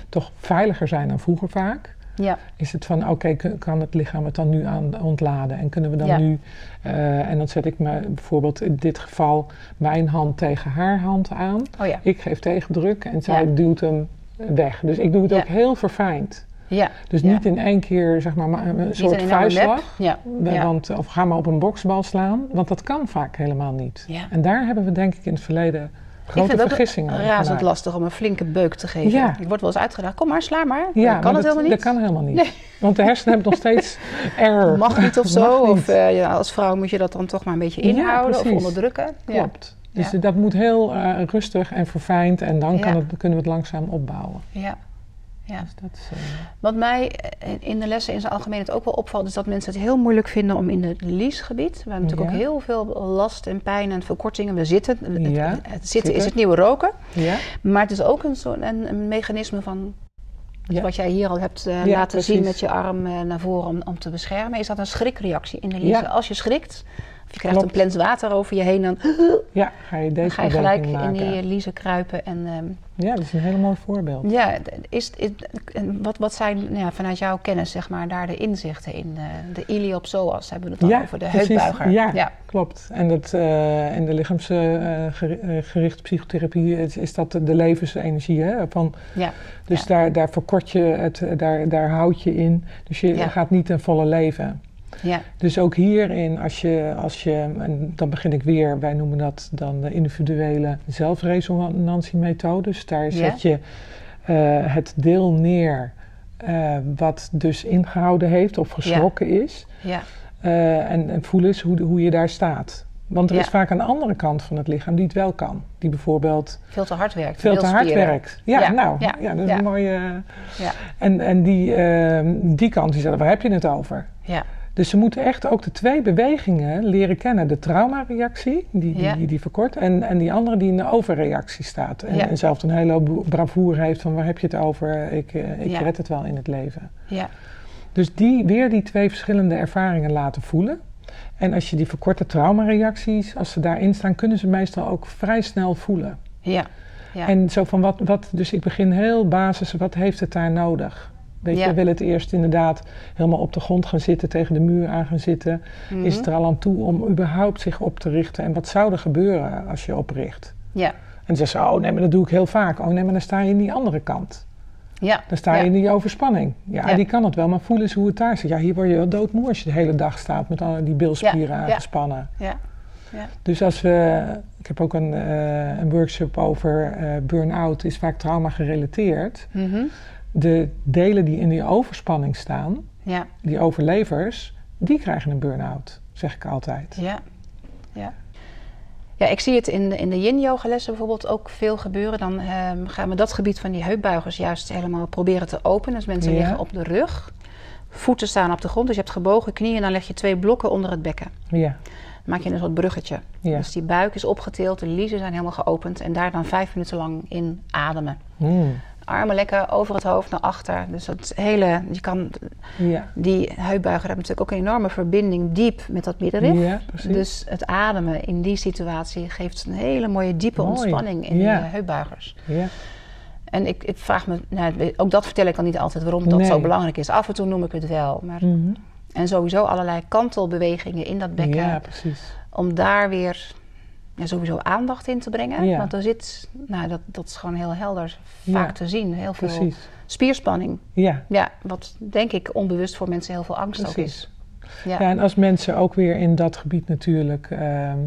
toch veiliger zijn dan vroeger vaak, ja. is het van oké, kan het lichaam het dan nu aan ontladen? En kunnen we dan nu, uh, en dan zet ik me bijvoorbeeld in dit geval mijn hand tegen haar hand aan. Oh ja. Ik geef tegendruk en zij duwt hem weg. Dus ik doe het ook heel verfijnd. Ja. Dus niet in één keer zeg maar een soort vuistslag. Ja. Want, of ga maar op een boksbal slaan. Want dat kan vaak helemaal niet. En daar hebben we denk ik in het verleden grote vergissingen. Ja, het is lastig om een flinke beuk te geven. Ja. Ik word wel eens uitgedaagd. Kom maar, sla maar. Ja, kan het helemaal niet. Dat kan helemaal niet. Want de hersenen hebben nog steeds error. Mag niet of zo. Of uh, ja, als vrouw moet je dat dan toch maar een beetje inhouden of onderdrukken. Klopt. Dus dat moet heel uh, rustig en verfijnd en dan kan het, kunnen we het langzaam opbouwen. Ja. Ja. Dus dat is, uh... Wat mij in de lessen in zijn algemeenheid ook wel opvalt, is dat mensen het heel moeilijk vinden om in het liesgebied. We hebben natuurlijk ook heel veel last en pijn en verkortingen. We zitten. Ja. Het, zitten is het nieuwe roken. Ja. Maar het is ook een, soort, een, een mechanisme van. Ja. Wat jij hier al hebt uh, laten zien met je arm uh, naar voren om, om te beschermen, is dat een schrikreactie in de lies. Als je schrikt, je krijgt een plens water over je heen, dan, ja, ga je, deze ga je gelijk in die liezen kruipen. En, um, ja, dat is een heel mooi voorbeeld. Ja, is, is, wat, wat zijn nou ja, vanuit jouw kennis zeg maar, daar de inzichten in? Uh, de iliopsoas hebben we het al ja, over, de precies. heupbuiger. Ja, ja, klopt. En dat, uh, in de lichaamsgerichte uh, psychotherapie is, is, dat de levensenergie. Hè, van, ja. Dus Daar, daar verkort je het, daar, daar houd je in. Dus je gaat niet een volle leven. Ja. Dus ook hierin, als je, als je, en dan begin ik weer, wij noemen dat dan de individuele zelfresonantiemethode. Dus daar zet je uh, het deel neer uh, wat dus ingehouden heeft of geschrokken is. Ja. Uh, en, en voel eens hoe, hoe je daar staat. Want er is vaak een andere kant van het lichaam die het wel kan. Die bijvoorbeeld... Veel te hard werkt. Veel te hard werkt. Ja, nou, ja. dat is een mooie... Ja. En, en die, die kant, die zegt, waar heb je het over? Ja. Dus ze moeten echt ook de twee bewegingen leren kennen. De traumareactie, die, die, die, die, verkort, en, en die andere die in de overreactie staat. En, en zelf een hele bravoure heeft van waar heb je het over, ik, eh, ik red het wel in het leven. Ja. Dus die, weer die twee verschillende ervaringen laten voelen. En als je die verkorte traumareacties, als ze daarin staan, kunnen ze meestal ook vrij snel voelen. Ja. ja. En zo van wat, wat, dus ik begin heel basis, wat heeft het daar nodig? Weet je, wil het eerst inderdaad helemaal op de grond gaan zitten, tegen de muur aan gaan zitten. Mhm. Is het er al aan toe om überhaupt zich op te richten? En wat zou er gebeuren als je opricht? Ja. En dan zeggen ze, oh nee, maar dat doe ik heel vaak. Oh nee, maar dan sta je in die andere kant. Ja. Dan sta je in die overspanning. Ja, die kan het wel, maar voel eens hoe het daar zit. Ja, hier word je wel doodmoe als je de hele dag staat met al die bilspieren aangespannen. Ja. Ja. Dus als we, ik heb ook een, uh, een workshop over uh, burn-out, is vaak trauma gerelateerd. Mm de delen die in die overspanning staan, ja. die overlevers, die krijgen een burn-out, zeg ik altijd. Ja, ja. Ja, ik zie het in de, in de yin-yoga lessen bijvoorbeeld ook veel gebeuren. Dan um, gaan we dat gebied van die heupbuigers juist helemaal proberen te openen. Dus mensen liggen op de rug, voeten staan op de grond. Dus je hebt gebogen knieën en dan leg je twee blokken onder het bekken. Ja. Dan maak je een soort bruggetje. Ja. Dus die buik is opgetild, de liezen zijn helemaal geopend. En daar dan vijf minuten lang in ademen. Mm armen lekker over het hoofd naar achter. Dus dat hele, je kan, ja. die heupbuiger hebben natuurlijk ook een enorme verbinding diep met dat middenrif. Ja, dus het ademen in die situatie geeft een hele mooie diepe ontspanning in ja. die heupbuigers. Ja. En ik, ik vraag me, nou, ook dat vertel ik dan niet altijd waarom dat zo belangrijk is. Af en toe noem ik het wel. Maar, mhm. En sowieso allerlei kantelbewegingen in dat bekken. Ja, precies. Om daar weer ja, sowieso aandacht in te brengen. Want er zit, nou, dat, dat is gewoon heel helder vaak te zien. Heel veel Precies. spierspanning. Ja. ja. Wat denk ik onbewust voor mensen heel veel angst ook is. Ja. ja. en als mensen ook weer in dat gebied natuurlijk uh,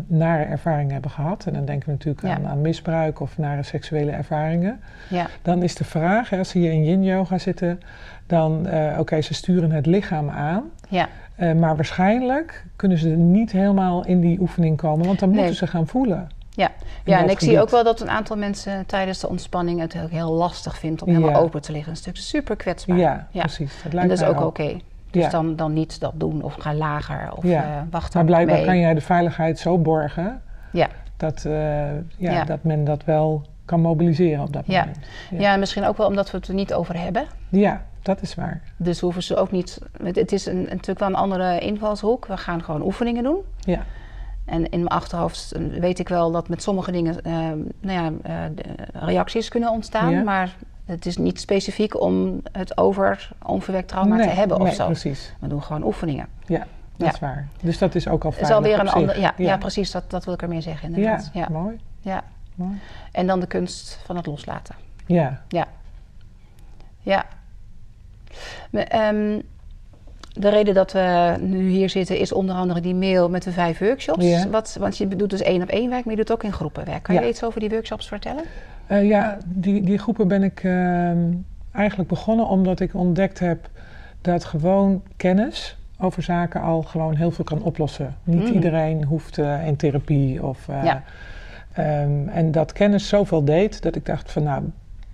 nare ervaringen hebben gehad, en dan denken we natuurlijk aan, aan, misbruik of nare seksuele ervaringen, ja. dan is de vraag, als ze hier in yin-yoga zitten, dan, uh, oké, ze sturen het lichaam aan, ja. Uh, maar waarschijnlijk kunnen ze niet helemaal in die oefening komen, want dan moeten ze gaan voelen. Ja, ja en ik zie ook wel dat een aantal mensen tijdens de ontspanning het heel, heel lastig vindt om helemaal open te liggen. Een stuk super kwetsbaar. Ja, precies. Dat lijkt en dat is ook oké. Dus dan, dan niet dat doen of ga lager of ja. uh, wachten. Maar blijkbaar kan jij de veiligheid zo borgen ja. Dat, uh, ja, dat men dat wel kan mobiliseren op dat moment. Ja. ja, misschien ook wel omdat we het er niet over hebben. Ja, dat is waar. Dus hoeven ze ook niet. Het is een, natuurlijk wel een andere invalshoek. We gaan gewoon oefeningen doen. Ja. En in mijn achterhoofd weet ik wel dat met sommige dingen nou ja, reacties kunnen ontstaan. Maar het is niet specifiek om het over onverwekt trauma te hebben of zo. precies. We doen gewoon oefeningen. Ja, dat is waar. Dus dat is ook al fijn. Het is alweer een ander. Ja, ja. precies. Dat, dat wil ik ermee zeggen. Inderdaad. Ja, mooi. Ja. mooi. En dan de kunst van het loslaten. Ja. Ja. Ja. Um, de reden dat we nu hier zitten is onder andere die mail met de vijf workshops. Ja. Wat, want je doet dus één op één werk, maar je doet ook in groepenwerk. Kan je iets over die workshops vertellen? Uh, ja, die, die groepen ben ik uh, eigenlijk begonnen omdat ik ontdekt heb dat gewoon kennis over zaken al gewoon heel veel kan oplossen. Niet mm. iedereen hoeft uh, in therapie of. Ja. Um, en dat kennis zoveel deed dat ik dacht van nou,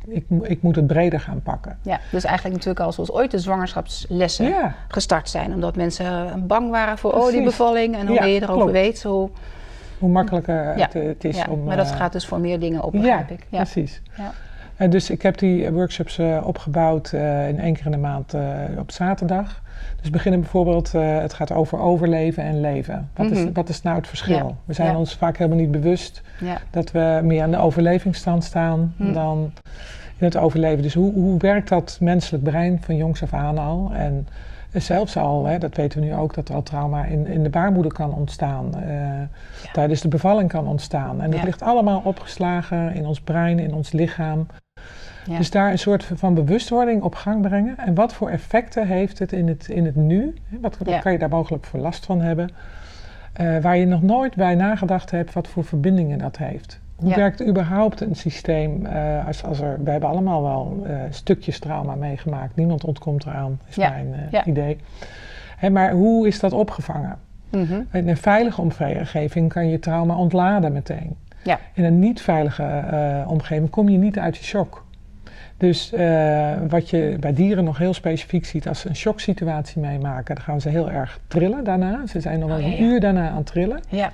ik, ik, moet het breder gaan pakken. Ja, dus eigenlijk natuurlijk al zoals ooit de zwangerschapslessen gestart zijn. Omdat mensen bang waren voor oh, die bevalling. En hoe ja, je erover weet, hoe... Hoe makkelijker het, het, is ja, om... maar dat uh, gaat dus voor meer dingen op, begrijp ik. Ja, precies. Ja. Dus ik heb die workshops uh, opgebouwd uh, in één keer in de maand op zaterdag. Dus beginnen bijvoorbeeld, het gaat over overleven en leven. Wat, mm -hmm. is, mhm. wat is nou het verschil? We zijn ons vaak helemaal niet bewust dat we meer aan de overlevingsstand staan mm. dan in het overleven. Dus hoe, hoe werkt dat menselijk brein van jongs af aan al? En zelfs al, hè, dat weten we nu ook, dat er al trauma in, in de baarmoeder kan ontstaan. Uh, ja. Tijdens de bevalling kan ontstaan. En dat ligt allemaal opgeslagen in ons brein, in ons lichaam. Ja. Dus daar een soort van bewustwording op gang brengen. En wat voor effecten heeft het in het, in het nu? Wat, wat kan je daar mogelijk voor last van hebben? Uh, waar je nog nooit bij nagedacht hebt wat voor verbindingen dat heeft. Hoe werkt überhaupt een systeem uh, als, als er... We hebben allemaal wel uh, stukjes trauma meegemaakt. Niemand ontkomt eraan, is mijn idee. Hè, maar hoe is dat opgevangen? Mm -hmm. In een veilige omgeving kan je trauma ontladen meteen. Ja. In een niet veilige omgeving kom je niet uit die shock. Dus wat je bij dieren nog heel specifiek ziet als ze een shocksituatie meemaken, dan gaan ze heel erg trillen daarna. Ze zijn nog wel oh, een uur daarna aan het trillen. Ja.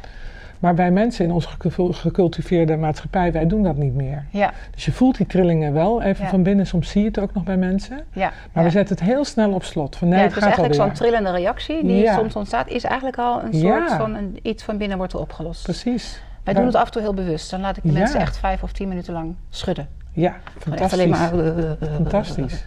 Maar bij mensen in onze gecultiveerde maatschappij, wij doen dat niet meer. Ja. Dus je voelt die trillingen wel even van binnen. Soms zie je het ook nog bij mensen. Ja. Maar we zetten het heel snel op slot. Van nee, het dus gaat eigenlijk zo'n trillende reactie die soms ontstaat, is eigenlijk al een soort van een, iets van binnen wordt opgelost. Precies. Wij doen het af en toe heel bewust. Dan laat ik de mensen echt vijf of tien minuten lang schudden. Ja, fantastisch. Alleen maar, uh, uh, fantastisch.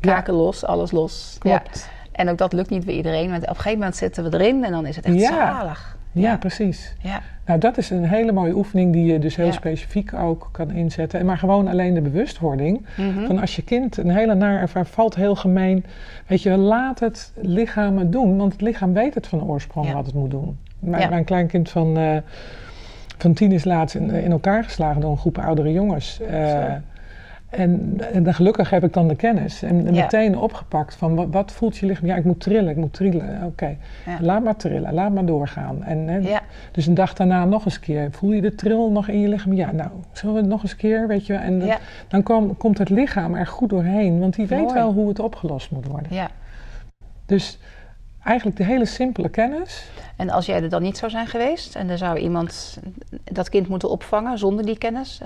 Kaken los, alles los. Klopt. En ook dat lukt niet bij iedereen. Want op een gegeven moment zitten we erin en dan is het echt zalig. Ja, precies. Ja. Nou, dat is een hele mooie oefening die je dus heel specifiek ook kan inzetten. Maar gewoon alleen de bewustwording mm van als je kind een hele naar ervaring valt heel gemeen. Weet je, laat het lichaam het doen, want het lichaam weet het van oorsprong wat het moet doen. Mijn, mijn kleinkind van, uh, van tien is laatst in, in, elkaar geslagen door een groep oudere jongens. Uh, en, en dan gelukkig heb ik dan de kennis. En, meteen opgepakt van wat, wat, voelt je lichaam? Ja, ik moet trillen, ik moet trillen. Oké, laat maar trillen, laat maar doorgaan. En, ja. Dus een dag daarna nog eens keer. Voel je de tril nog in je lichaam? Ja, nou, zullen we het nog eens keer, weet je? En dat, dan kom, komt het lichaam er goed doorheen. Want die weet wel hoe het opgelost moet worden. Ja. Dus eigenlijk de hele simpele kennis. En als jij er dan niet zou zijn geweest... en er zou iemand dat kind moeten opvangen zonder die kennis...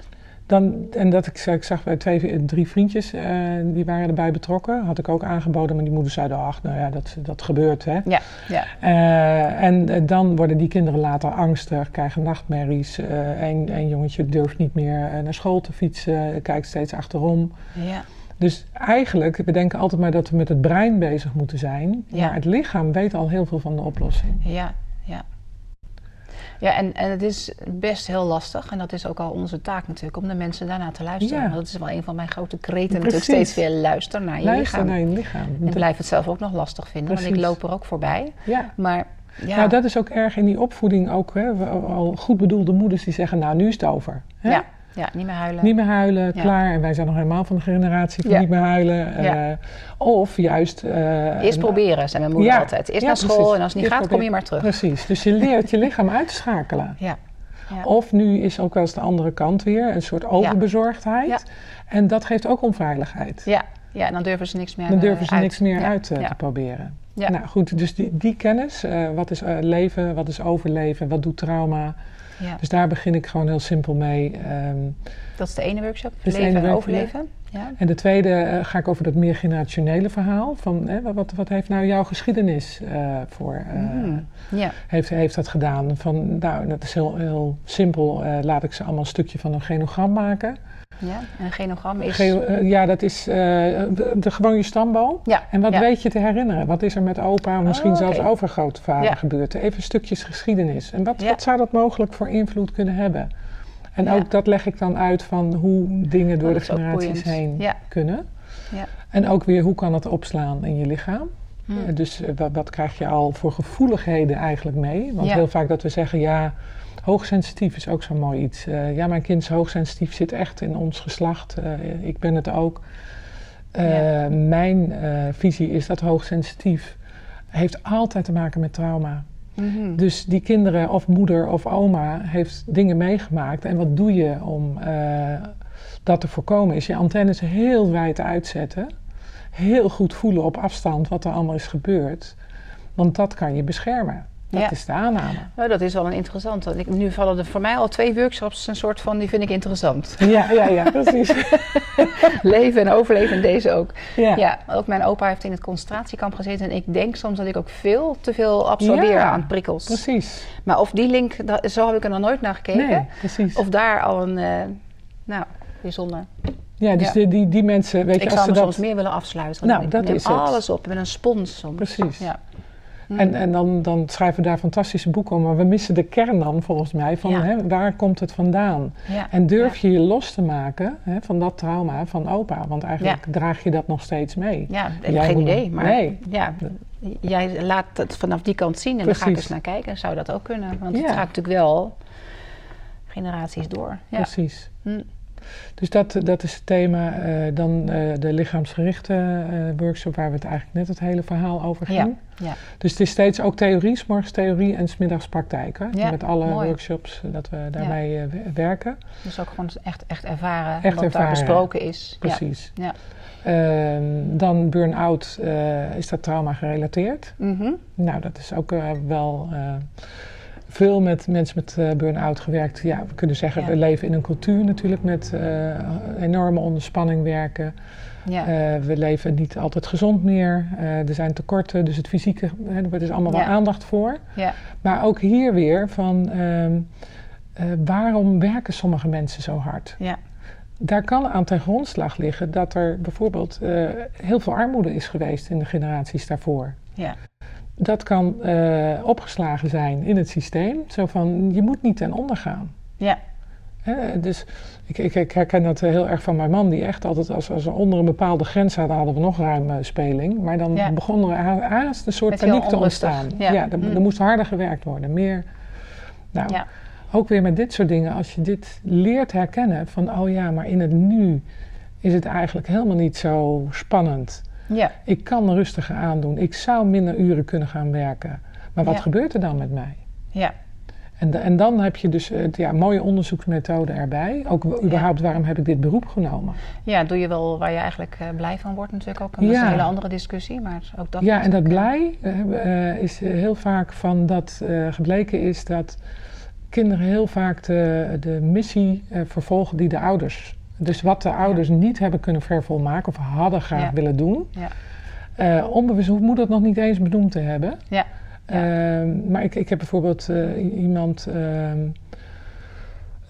Dan, en dat ik, ik zag bij twee, drie vriendjes, uh, die waren erbij betrokken. Had ik ook aangeboden, maar die moeders zeiden, ach, nou ja, dat, dat gebeurt, hè. Ja, ja. Uh, en uh, dan worden die kinderen later angstig, krijgen nachtmerries. Een, een jongetje durft niet meer naar school te fietsen, kijkt steeds achterom. Ja. Dus eigenlijk, we denken altijd maar dat we met het brein bezig moeten zijn. Ja. Maar het lichaam weet al heel veel van de oplossing. Ja, ja. Ja, en, en het is best heel lastig. En dat is ook al onze taak natuurlijk, om de mensen daarna te luisteren. Ja. Dat is wel een van mijn grote kreten natuurlijk. Steeds weer luister naar je luister lichaam. naar je lichaam. En ik blijf het zelf ook nog lastig vinden, Precies. want ik loop er ook voorbij. Ja. Maar ja. Nou, dat is ook erg in die opvoeding ook. Hè. Al goed bedoelde moeders die zeggen, nou, nu is het over. Hè? Ja. Ja, niet meer huilen. Niet meer huilen, klaar. En wij zijn nog helemaal van de generatie van niet meer huilen. Uh, of juist... Uh, Eerst proberen, zei mijn moeder altijd. Eerst naar school precies. en als het niet gaat, kom je maar terug. Precies, dus je leert je lichaam uit te schakelen. Ja. Of nu is ook wel eens de andere kant weer, een soort overbezorgdheid. En dat geeft ook onveiligheid. Ja, ja dan durven ze niks meer Dan durven ze uit. niks meer uit te proberen. Ja. Nou goed, dus die, die kennis, uh, wat is leven, wat is overleven, wat doet trauma... Ja. Dus daar begin ik gewoon heel simpel mee. Um, dat is de ene workshop, leven en overleven. Ja. En de tweede uh, ga ik over dat meer generationele verhaal. Van, hè, wat, wat heeft nou jouw geschiedenis uh, voor... Mm. ja. heeft, heeft dat gedaan? Van, nou, dat is heel, heel simpel. laat ik ze allemaal een stukje van een genogram maken. Ja, en een genogram is... Uh, ja, dat is uh, de, gewoon je stamboom. Ja, en wat weet je te herinneren? Wat is er met opa, misschien oh, zelfs overgrootvader ja. gebeurd? Even stukjes geschiedenis. En wat, wat zou dat mogelijk voor invloed kunnen hebben? En ook dat leg ik dan uit van hoe dingen door oh, de generaties heen kunnen. Ja. En ook weer hoe kan het opslaan in je lichaam. Hmm. Dus wat, wat, krijg je al voor gevoeligheden eigenlijk mee? Want heel vaak dat we zeggen, ja, Hoogsensitief is ook zo'n mooi iets. Uh, ja, mijn kind is hoogsensitief, zit echt in ons geslacht. Uh, ik ben het ook. Uh, Mijn visie is dat hoogsensitief heeft altijd te maken met trauma. Mm Dus die kinderen of moeder of oma heeft dingen meegemaakt. En wat doe je om dat te voorkomen? Is je antennes heel wijd uitzetten. Heel goed voelen op afstand wat er allemaal is gebeurd. Want dat kan je beschermen. Dat is de aanname. Nou, dat is wel een interessante. Nu vallen er voor mij al twee workshops een soort van, die vind ik interessant. Ja, ja, ja, precies. Leven en overleven en deze ook. Ja. ja. ook mijn opa heeft in het concentratiekamp gezeten. En ik denk soms dat ik ook veel te veel absorbeer ja, aan prikkels. Precies. Maar of die link, zo heb ik er nog nooit naar gekeken. Nee, precies. Of daar al een, uh, nou, bijzonder. Ja, dus Die, die, die mensen, weet ik je, als zou me dat... soms meer willen afsluiten. Nou, dat is alles op. met een spons soms. Precies. Ja. En, mm. en dan, dan schrijven we daar fantastische boeken om, maar we missen de kern dan volgens mij van hè, waar komt het vandaan? En durf je je los te maken hè, van dat trauma van opa? Want eigenlijk draag je dat nog steeds mee. Ja, ik heb geen idee, maar nee. ja, jij laat het vanaf die kant zien en dan ga ik eens naar kijken. Zou dat ook kunnen? Want het gaat natuurlijk wel generaties door. Precies. Mm. Dus dat, dat is het thema. Uh, dan uh, de lichaamsgerichte uh, workshop, waar we het eigenlijk net het hele verhaal over ging. Ja, ja. Dus het is steeds ook theorie, s morgens theorie en smiddags praktijk. Hè? Met alle workshops dat we daarbij werken. Dus ook gewoon echt, echt ervaren echt wat ervaren. daar besproken is. Precies. Ja. Ehm, dan burn-out is dat trauma gerelateerd. Mm -hmm. Nou, dat is ook wel veel met mensen met uh, burn-out gewerkt. Ja, we kunnen zeggen, we leven in een cultuur natuurlijk met uh, enorme onderspanning werken. Ja. Uh, we leven niet altijd gezond meer. er zijn tekorten, dus het fysieke, hè, er is allemaal wel aandacht voor. Ja. Maar ook hier weer van ehm, waarom werken sommige mensen zo hard? Ja. Daar kan aan ten grondslag liggen dat er bijvoorbeeld heel veel armoede is geweest in de generaties daarvoor. Dat kan uh, opgeslagen zijn in het systeem. Zo van, je moet niet ten onder gaan. Ja. dus ik, ik, ik, herken dat heel erg van mijn man, die echt altijd als, als we onder een bepaalde grens hadden, hadden we nog ruim speling. Maar dan begon er haast een soort paniek te ontstaan. Ja, ja er, mm. moest harder gewerkt worden, meer. Nou, ja. ook weer met dit soort dingen, als je dit leert herkennen van, oh ja, maar in het nu is het eigenlijk helemaal niet zo spannend. Ja. Ik kan rustiger aandoen. Ik zou minder uren kunnen gaan werken. Maar wat gebeurt er dan met mij? Ja. En, en dan heb je dus uh, ja, mooie onderzoeksmethode erbij. Ook überhaupt, waarom heb ik dit beroep genomen? Ja, doe je wel waar je eigenlijk uh, blij van wordt natuurlijk ook. Dat is een hele andere discussie, maar ook dat... Ja, en dat blij uh, is heel vaak van dat gebleken is dat kinderen heel vaak de, de missie vervolgen die de ouders dus wat de ouders niet hebben kunnen vervolmaken of hadden graag willen doen. Ja. Uh, onbewust moet dat nog niet eens benoemd te hebben. Ja. Uh, maar ik, ik heb bijvoorbeeld uh, iemand ehm,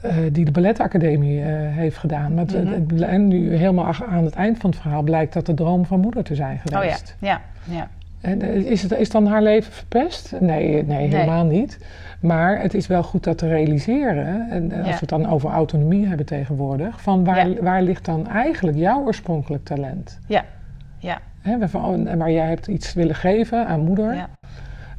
eh, die de balletacademie heeft gedaan. Maar mm en nu helemaal aan het eind van het verhaal blijkt dat de droom van moeder te zijn geweest. Oh ja, ja. ja. En, is, het, is dan haar leven verpest? Nee, nee helemaal niet. Maar het is wel goed dat te realiseren, en als we het dan over autonomie hebben tegenwoordig, van waar, waar ligt dan eigenlijk jouw oorspronkelijk talent? Ja, ja. He, waar jij hebt iets willen geven aan moeder. Ja.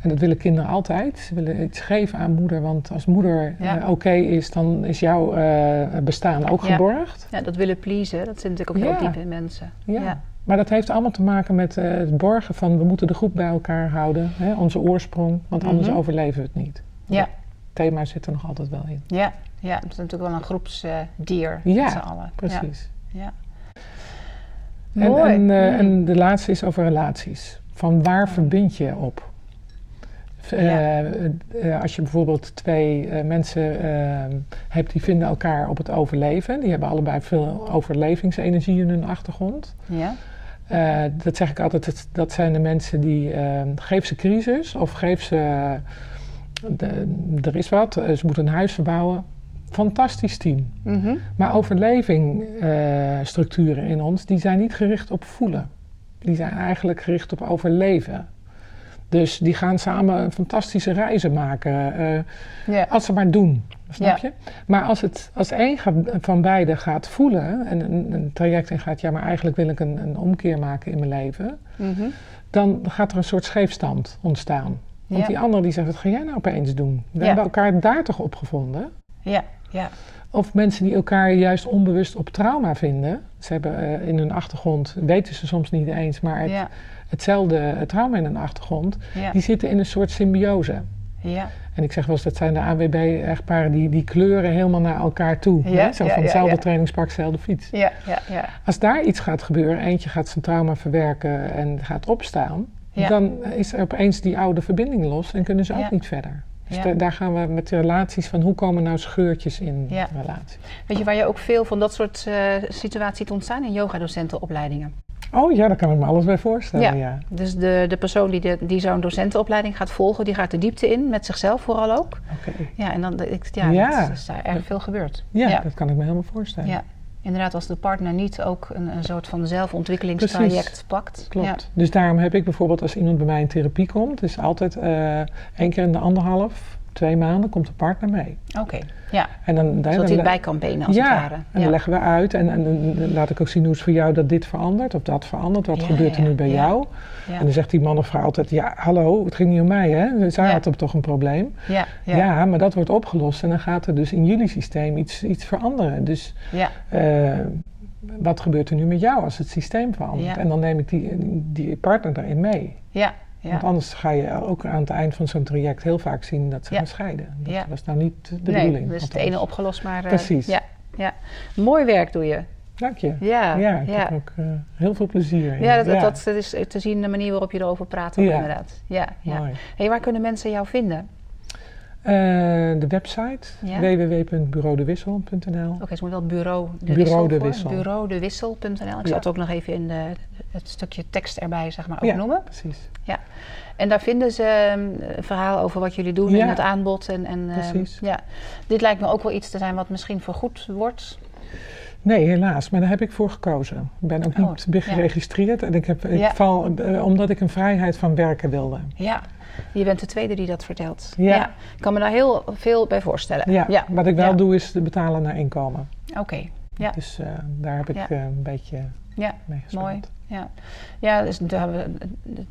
En dat willen kinderen altijd. Ze willen iets geven aan moeder, want als moeder uh, oké is, dan is jouw uh, bestaan ook geborgd. Ja, dat willen pleasen, dat zit natuurlijk ook heel diep in mensen. Ja. Maar dat heeft allemaal te maken met uh, het borgen van we moeten de groep bij elkaar houden, hè, onze oorsprong, want anders mhm. overleven we het niet. Ja. thema zit er nog altijd wel in. Ja, ja het is natuurlijk wel een groepsdier uh, ja, allen. Precies. Ja. En, Mooi. En, uh, en, de laatste is over relaties. Van waar verbind je op? als je bijvoorbeeld twee mensen hebt die vinden elkaar op het overleven, die hebben allebei veel overlevingsenergie in hun achtergrond. Ja. Dat zeg ik altijd, dat, zijn de mensen die geef ze crisis of geef ze de, er is wat, ze moeten een huis verbouwen fantastisch team. Mhm. Maar overlevingstructuren in ons, die zijn niet gericht op voelen. Die zijn eigenlijk gericht op overleven. Dus die gaan samen fantastische reizen maken. Uh, Als ze maar doen, snap je? Maar als, het, als één van beiden gaat voelen en een, een, traject in gaat... ja, maar eigenlijk wil ik een, een omkeer maken in mijn leven... Mhm. dan gaat er een soort scheefstand ontstaan. Want die ander die zegt, wat ga jij nou opeens doen? We hebben elkaar daar toch op gevonden? Ja. Ja. Of mensen die elkaar juist onbewust op trauma vinden. Ze hebben uh, in hun achtergrond, weten ze soms niet eens, maar het, hetzelfde trauma in hun achtergrond. Die zitten in een soort symbiose. Ja. En ik zeg wel eens, dat zijn de AWB-echtparen die, die kleuren helemaal naar elkaar toe. Ja, Zo van hetzelfde trainingspak, dezelfde fiets. Ja, ja, ja. Als daar iets gaat gebeuren, eentje gaat zijn trauma verwerken en gaat opstaan, dan is er opeens die oude verbinding los en kunnen ze ook niet verder. Dus daar gaan we met de relaties van hoe komen nou scheurtjes in ja. relatie. Weet je waar je ook veel van dat soort uh, situaties ziet ontstaan in yogadocentenopleidingen? Oh ja, daar kan ik me alles bij voorstellen. Ja, dus de, de persoon die, de, die zo'n docentenopleiding gaat volgen, die gaat de diepte in, met zichzelf vooral ook. Oké. Ja, en dan ik, ja, ja. is daar erg veel gebeurd. Ja, dat kan ik me helemaal voorstellen. Ja inderdaad als de partner niet ook een, een soort van zelfontwikkelingstraject pakt. Klopt. Dus daarom heb ik bijvoorbeeld als iemand bij mij in therapie komt, is altijd uh, één keer in de anderhalf, twee maanden komt de partner mee. Oké, ja. En dan, dan, Zodat hij bij kan benen als ja, het ware. en dan leggen we uit en, en, dan laat ik ook zien hoe het voor jou dat dit verandert of dat verandert. Wat gebeurt er nu bij jou? En dan zegt die man of vrouw altijd, ja hallo, het ging niet om mij hè. Zij had toch een probleem. Ja, ja. maar dat wordt opgelost en dan gaat er dus in jullie systeem iets, iets veranderen. Dus ja. Uh, wat gebeurt er nu met jou als het systeem verandert? En dan neem ik die, die partner daarin mee. Ja, ja. Want anders ga je ook aan het eind van zo'n traject heel vaak zien dat ze gaan scheiden. Dat was nou niet de nee, bedoeling. Dus het ene opgelost, maar... Uh, Precies. Ja, ja. Mooi werk doe je. Dank je. Ja, ja ik heb ook uh, heel veel plezier in. Ja, dat, dat, is te zien de manier waarop je erover praat ook inderdaad. Ja, ja. Mooi. Hey, waar kunnen mensen jou vinden? Uh, de website ja. www.bureaudewissel.nl Oké, okay, zo moet wel bureau de bureau De wissel. Bureaudewissel.nl. Ik ja. zal het ook nog even in de, het stukje tekst erbij zeg maar, ook ja, noemen. precies. Ja, en daar vinden ze um, een verhaal over wat jullie doen in het aanbod. En, en um, ja. Dit lijkt me ook wel iets te zijn wat misschien vergoed wordt. Nee, helaas. Maar daar heb ik voor gekozen. Ik ben ook niet oh, geregistreerd. En ik heb, ik val, uh, omdat ik een vrijheid van werken wilde. Ja, je bent de tweede die dat vertelt. Ja. Ik kan me daar heel veel bij voorstellen. Ja, wat ik wel doe is betalen naar inkomen. Oké, ja. Dus uh, daar heb ik uh, een beetje ja. Mooi. Ja, ja dus daar hebben we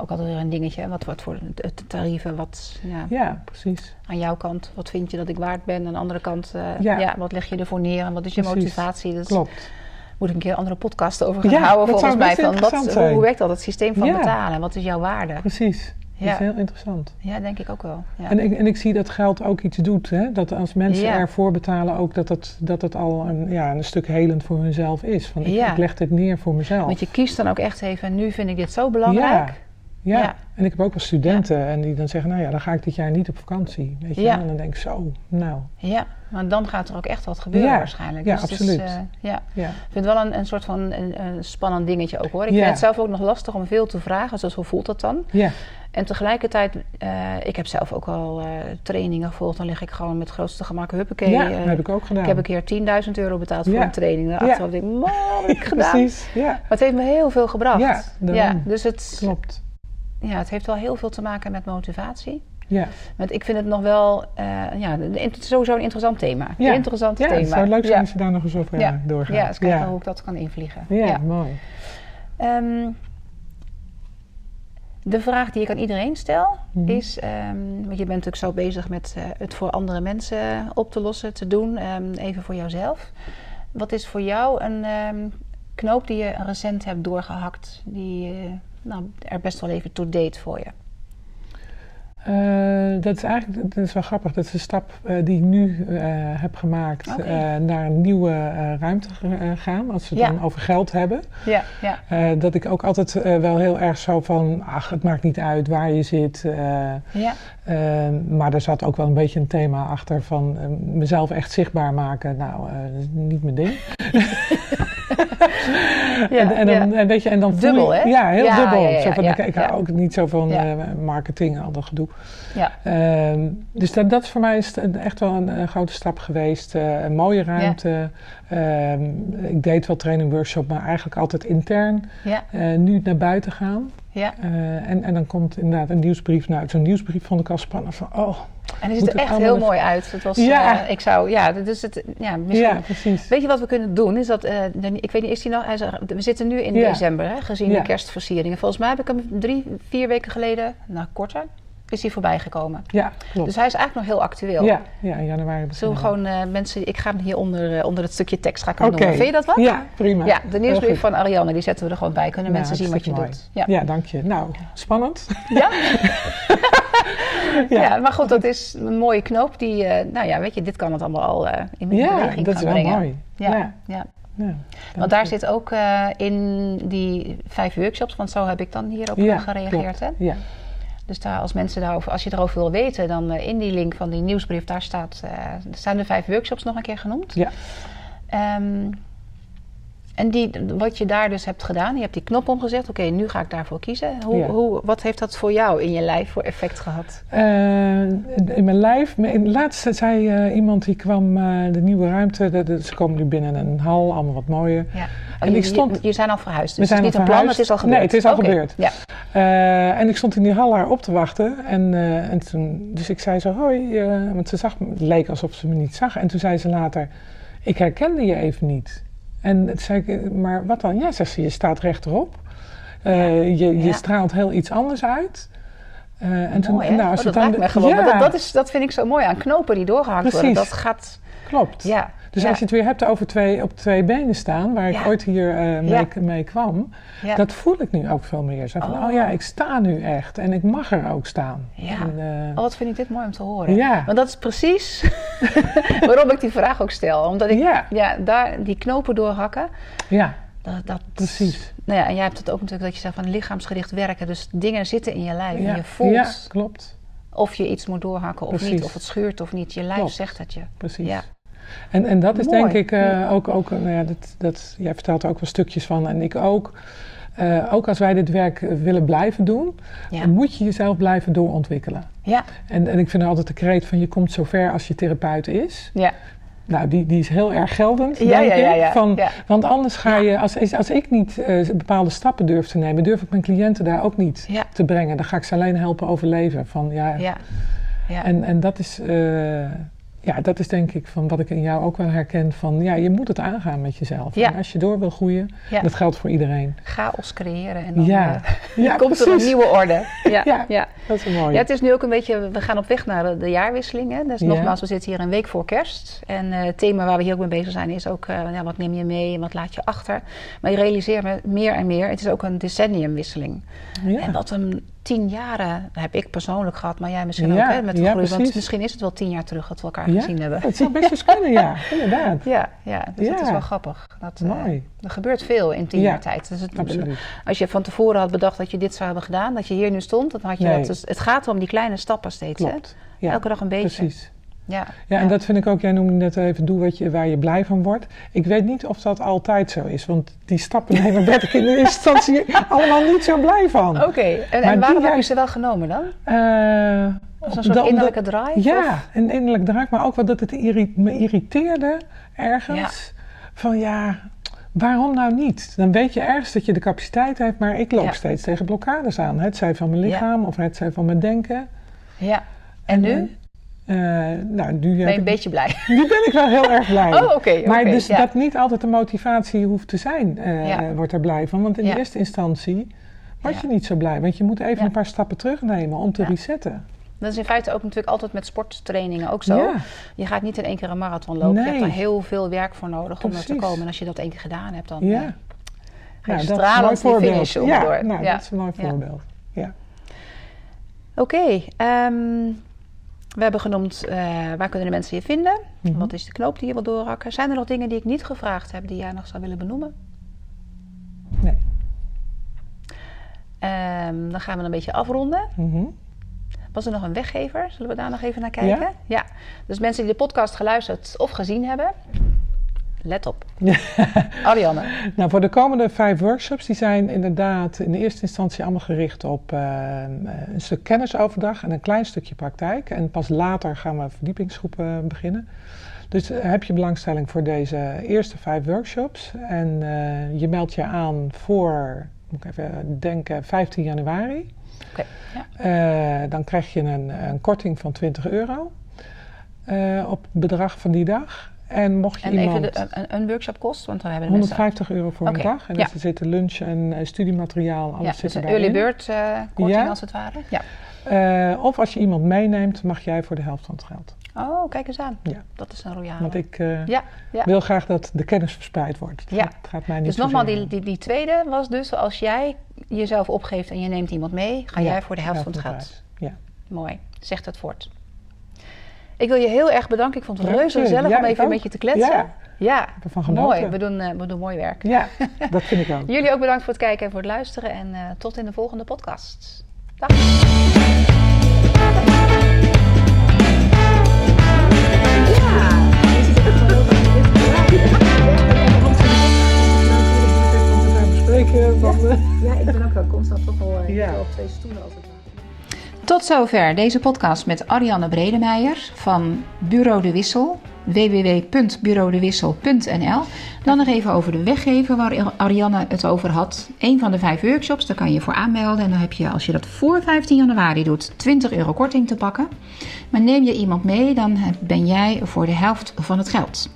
ook altijd weer een dingetje. Wat, wat voor de tarieven, wat ja, ja, precies. aan jouw kant, wat vind je dat ik waard ben? Aan de andere kant, uh, ja. ja. wat leg je ervoor neer en wat is je motivatie? Dus Klopt. Moet ik een keer een andere podcast over gaan houden volgens mij. Van wat, hoe, hoe, werkt dat, het systeem van betalen? Wat is jouw waarde? Precies. Dat is heel interessant. Ja, denk ik ook wel. Ja. En, ik, en ik zie dat geld ook iets doet. Hè? Dat als mensen ervoor betalen, ook dat het, dat het al een, ja, een stuk helend voor hunzelf is. Van ik, ik leg dit neer voor mezelf. Want je kiest dan ook echt even, nu vind ik dit zo belangrijk. Ja, ja. en ik heb ook wel studenten en die dan zeggen, nou ja, dan ga ik dit jaar niet op vakantie. Weet je? En dan denk ik zo, nou. Ja, maar dan gaat er ook echt wat gebeuren waarschijnlijk. Ja, dus absoluut. uh, ja. Ik vind het wel een, een soort van een, een spannend dingetje ook hoor. Ik vind het zelf ook nog lastig om veel te vragen, dus hoe voelt dat dan? Ja. En tegelijkertijd, uh, ik heb zelf ook al uh, trainingen gevolgd. Dan lig ik gewoon met grootste gemak huppakee. Ja, dat heb ik ook gedaan. Ik heb een keer 10.000 euro betaald voor een training. Achteraf denk ik, man, heb ik gedaan? Precies, ja. Maar het heeft me heel veel gebracht. Ja, dus het... Klopt ja, het heeft wel heel veel te maken met motivatie. Ja. Want ik vind het nog wel, uh, ja, het is sowieso een interessant thema. Ja. Een interessant ja, thema. het zou leuk zijn als je daar nog eens over ja. doorgaan. Ja, eens kijken hoe ik dat kan invliegen. Ja, mooi. Um, de vraag die ik aan iedereen stel mm -hmm. is, um, want je bent natuurlijk zo bezig met uh, het voor andere mensen op te lossen, te doen, um, even voor jouzelf. Wat is voor jou een knoop die je recent hebt doorgehakt, die... Uh, nou, er best wel even toe deed voor je? Uh, dat is eigenlijk dat is wel grappig. Dat is een stap uh, die ik nu uh, heb gemaakt okay. naar een nieuwe ruimte gaan. Als we het dan over geld hebben. Ja, ja. dat ik ook altijd wel heel erg zo van... ach, het maakt niet uit waar je zit. ja. maar er zat ook wel een beetje een thema achter van mezelf echt zichtbaar maken. Nou, dat is niet mijn ding. ja, en, dan, ja. weet je, en dan dubbel, hè? Ja, heel dubbel. Zo van, ik, ik hou ook niet zo van uh, marketing en al dat gedoe. Ja. Uh, dus dat, dat is voor mij is echt wel een, een grote stap geweest. Uh, een mooie ruimte. Ehm, ik deed wel training workshop, maar eigenlijk altijd intern. Eh, nu naar buiten gaan. Ja. en, en dan komt inderdaad een nieuwsbrief. Nou, zo'n nieuwsbrief vond ik al spannend. Van, oh, en het ziet er echt heel mooi uit. Het was, ja. Uh, ik zou, ja, dus het, ja, misschien. Ja, precies. Weet je wat we kunnen doen? Is dat, uh, ik weet niet, is die We zitten nu in ja. december, hè, gezien de kerstversieringen. Volgens mij heb ik hem drie, vier weken geleden, nou korter, is hij voorbij gekomen. Ja, klopt. Dus hij is eigenlijk nog heel actueel. Ja, ja in januari. Zullen we gewoon uh, mensen, ik ga hem hier onder, uh, onder het stukje tekst ga ik hem okay. noemen. Vind je dat wat? Ja, prima. Ja, de nieuwsbrief van Ariane, die zetten we er gewoon bij. Kunnen mensen zien wat je mooi. doet. Ja. ja, dank je. Nou, spannend. Ja? ja. ja, maar goed, dat is een mooie knoop die, uh, nou ja, weet je, dit kan het allemaal al in ja, beweging dat is wel brengen. mooi. Ja, ja. Ja. want daar zit ook uh, in die vijf workshops, want zo heb ik dan hier ook ja, gereageerd. Klopt. Hè? Ja. Dus daar, als mensen daarover, als je erover wil weten, dan in die link van die nieuwsbrief, daar staat, staan de vijf workshops nog een keer genoemd. Ja. Um, en die, wat je daar dus hebt gedaan, je hebt die knop omgezet. Oké, okay, nu ga ik daarvoor kiezen. Hoe, ja. hoe, wat heeft dat voor jou in je lijf voor effect gehad? Uh, in mijn lijf, laatst zei uh, iemand die kwam uh, de nieuwe ruimte. De, de, ze komen nu binnen een hal, allemaal wat mooier. Ja. Oh, en je, ik stond, je, je zijn al verhuisd, dus we zijn het is niet een plan, het is al gebeurd. Nee, het is al okay. gebeurd. Ja. en ik stond in die hal haar op te wachten. En, en toen, dus ik zei zo, hoi. want ze zag me, het leek alsof ze me niet zag. En toen zei ze later, ik herkende je even niet. En toen zei ik, maar wat dan? Ja, zegt ze, je staat rechterop. Uh, ja. je, je straalt heel iets anders uit. Uh, en toen, nou, als oh, dat dan, me gewoon. Ja. Dat, dat, is, dat vind ik zo mooi aan knopen die doorgehakt Precies. worden. Dat gaat... Klopt. Ja. Dus ja. als je het weer hebt over twee, op twee benen staan, waar ik ooit hier uh, mee, mee kwam, dat voel ik nu ook veel meer. Zo van, oh. Oh. ja, ik sta nu echt en ik mag er ook staan. Ja. En, eh, Oh, wat vind ik dit mooi om te horen. Ja. Want dat is precies waarom ik die vraag ook stel. Omdat ik Ja. daar die knopen doorhakken. ja, Dat, dat, precies. Nou ja, en jij hebt het ook natuurlijk dat je zegt van lichaamsgericht werken. Dus dingen zitten in je lijf Ja. en je voelt ja, klopt. of je iets moet doorhakken of Precies. niet. Of het schuurt of niet. Je lijf Klopt. zegt het je. Precies. Ja. En, en dat is Mooi. denk ik eh, ook, ook nou ja, dat, dat, jij vertelt er ook wel stukjes van en ik ook. Eh, ook als wij dit werk willen blijven doen, Ja. moet je jezelf blijven doorontwikkelen. Ja. En, en ik vind altijd de kreet van je komt zo ver als je therapeut is. Ja. Nou, die, die is heel erg geldend, Ja, denk ja, ja, ik. Van. Want anders ga je, als, als ik niet eh, bepaalde stappen durf te nemen, durf ik mijn cliënten daar ook niet te brengen. Dan ga ik ze alleen helpen overleven. Van, ja, Ja. ja. En, en dat is, ja, dat is denk ik van wat ik in jou ook wel herken van, ja, je moet het aangaan met jezelf. Ja. En als je door wil groeien, Ja. dat geldt voor iedereen. Chaos creëren en dan Ja. eh, Ja, komt er een nieuwe orde. Ja. Ja. ja. Dat is mooi. Ja, het is nu ook een beetje, we gaan op weg naar de, de jaarwisseling. Hè? Dus nogmaals, we zitten hier een week voor kerst. En eh, het thema waar we hier ook mee bezig zijn is ook, ja, wat neem je mee en wat laat je achter. Maar je realiseert me meer en meer, het is ook een decenniumwisseling. ja. En wat een tien jaren heb ik persoonlijk gehad, maar jij misschien Ja, ook hè, met de ja, groei. Want misschien is het wel tien jaar terug dat we elkaar Ja, gezien hebben. Het zou best eens kunnen, ja, inderdaad. Ja, ja, dus dat is wel grappig. Dat, eh, Mooi. er gebeurt veel in tien Ja, jaar tijd. Dus het, Absoluut. als je van tevoren had bedacht dat je dit zou hebben gedaan, dat je hier nu stond, dan had je Nee. dat. Dus het gaat om die kleine stappen steeds. Hè? Elke dag een beetje. precies. Ja, Ja, en dat vind ik ook, jij noemde net even, doe wat je, waar je blij van wordt. Ik weet niet of dat altijd zo is, want die stappen nemen werd ik in de instantie allemaal niet zo blij van. Oké, en, en waarom heb je ze wel genomen dan? Eh, Als een soort innerlijke drive? Ja, of? een innerlijk draak, maar ook wel dat het irri- me irriteerde ergens. Van ja, waarom nou niet? Dan weet je ergens dat je de capaciteit hebt, maar ik loop steeds tegen blokkades aan. Het zij van mijn lichaam of het zij van mijn denken. Ja. En nu? Eh, nou, nu, ben je een beetje blij? nu ben ik wel heel erg blij. Oh, oké. maar dus ja. dat niet altijd de motivatie hoeft te zijn, Ja. eh, wordt er blij van. Want in Ja. de eerste instantie word je niet zo blij. Want je moet even een paar stappen terugnemen om te Ja. resetten. Dat is in feite ook natuurlijk altijd met sporttrainingen ook zo. Ja. Je gaat niet in één keer een marathon lopen. Je hebt er heel veel werk voor nodig om er te komen. En als je dat één keer gedaan hebt, dan Ja. eh, ga je Nou, stralend die finish Ja, nou, dat is een mooi Ja. voorbeeld. Ja. Oké, ehm, we hebben genoemd uh, waar kunnen de mensen je vinden? Mhm. Wat is de knoop die je wil doorhakken? Zijn er nog dingen die ik niet gevraagd heb die jij nog zou willen benoemen? Nee. Um, dan gaan we een beetje afronden. Mm Was er nog een weggever? Zullen we daar nog even naar kijken? Ja. ja. Dus mensen die de podcast geluisterd of gezien hebben, let op. Ariane. Nou, voor de komende vijf workshops, die zijn inderdaad in de eerste instantie allemaal gericht op uh, een stuk kennisoverdracht en een klein stukje praktijk. En pas later gaan we verdiepingsgroepen beginnen. Dus uh, heb je belangstelling voor deze eerste vijf workshops en uh, je meldt je aan voor, moet ik even denken, 15 januari. Okay, ja. dan krijg je een, een, korting van 20 euro op het bedrag van die dag. En mocht je en iemand... even de, een, een, workshop kost? Want dan hebben 150 euro voor een dag. En ja. er zitten lunch en uh, studiemateriaal, alles ja, zit dus een early bird uh, korting als het ware. Ja. Uh, of als je iemand meeneemt, mag jij voor de helft van het geld. Oh, kijk eens aan. Ja. Dat is een royale. Want ik ja, wil graag dat de kennis verspreid wordt. Het, ja. gaat, mij niet Dus nogmaals, die, die, die, tweede was dus als jij jezelf opgeeft en je neemt iemand mee, ga jij voor de helft, van het geld. Ja. Mooi. Zegt het voort. Ik wil je heel erg bedanken. Ik vond het reuze gezellig om even met je te kletsen. Ja, ja. mooi. We doen, uh, we doen mooi werk. Ja, dat vind ik ook. Jullie ook bedankt voor het kijken en voor het luisteren. En uh, tot in de volgende podcast. Dag. Ja, ik ben ook wel constant toch wel uh, ja. op twee stoelen ware. Tot zover deze podcast met Ariane Bredemeijer van Bureau de Wissel www.bureaudewissel.nl. Dan nog even over de weggever waar Ariane het over had. Een van de vijf workshops, daar kan je je voor aanmelden. En dan heb je, als je dat voor 15 januari doet, 20 euro korting te pakken. Maar neem je iemand mee, dan ben jij voor de helft van het geld.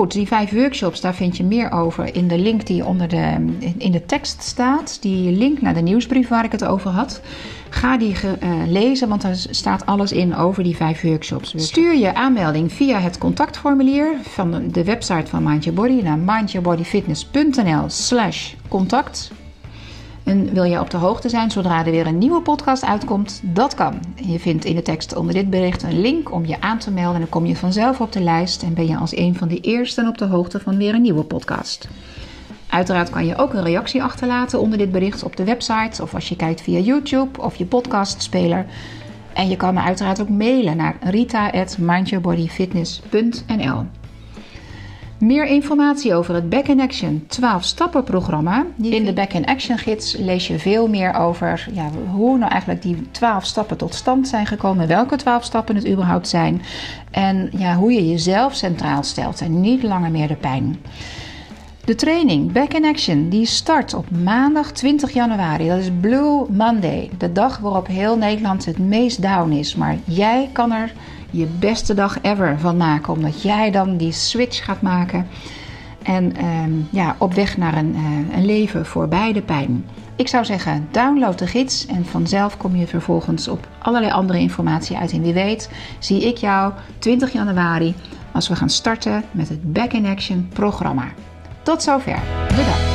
Goed, die vijf workshops, daar vind je meer over in de link die onder de, in de tekst staat. Die link naar de nieuwsbrief waar ik het over had. Ga die uh, lezen, want daar staat alles in over die vijf workshops. Stuur je aanmelding via het contactformulier van de website van Mind Your Body naar mindyourbodyfitness.nl slash contact. En wil je op de hoogte zijn zodra er weer een nieuwe podcast uitkomt? Dat kan. Je vindt in de tekst onder dit bericht een link om je aan te melden. En dan kom je vanzelf op de lijst en ben je als een van de eersten op de hoogte van weer een nieuwe podcast. Uiteraard kan je ook een reactie achterlaten onder dit bericht op de website of als je kijkt via YouTube of je podcastspeler. En je kan me uiteraard ook mailen naar rita.mindyourbodyfitness.nl. Meer informatie over het Back in Action 12 stappen programma. In de Back in Action gids lees je veel meer over ja, hoe nou eigenlijk die 12 stappen tot stand zijn gekomen. Welke 12 stappen het überhaupt zijn. En ja, hoe je jezelf centraal stelt en niet langer meer de pijn. De training Back in Action die start op maandag 20 januari. Dat is Blue Monday, de dag waarop heel Nederland het meest down is. Maar jij kan er je beste dag ever van maken, omdat jij dan die switch gaat maken en ehm, ja, op weg naar een, uh, een leven voorbij de pijn. Ik zou zeggen, download de gids en vanzelf kom je vervolgens op allerlei andere informatie uit. En wie weet, zie ik jou 20 januari als we gaan starten met het Back in Action programma. Tot zover. Bedankt.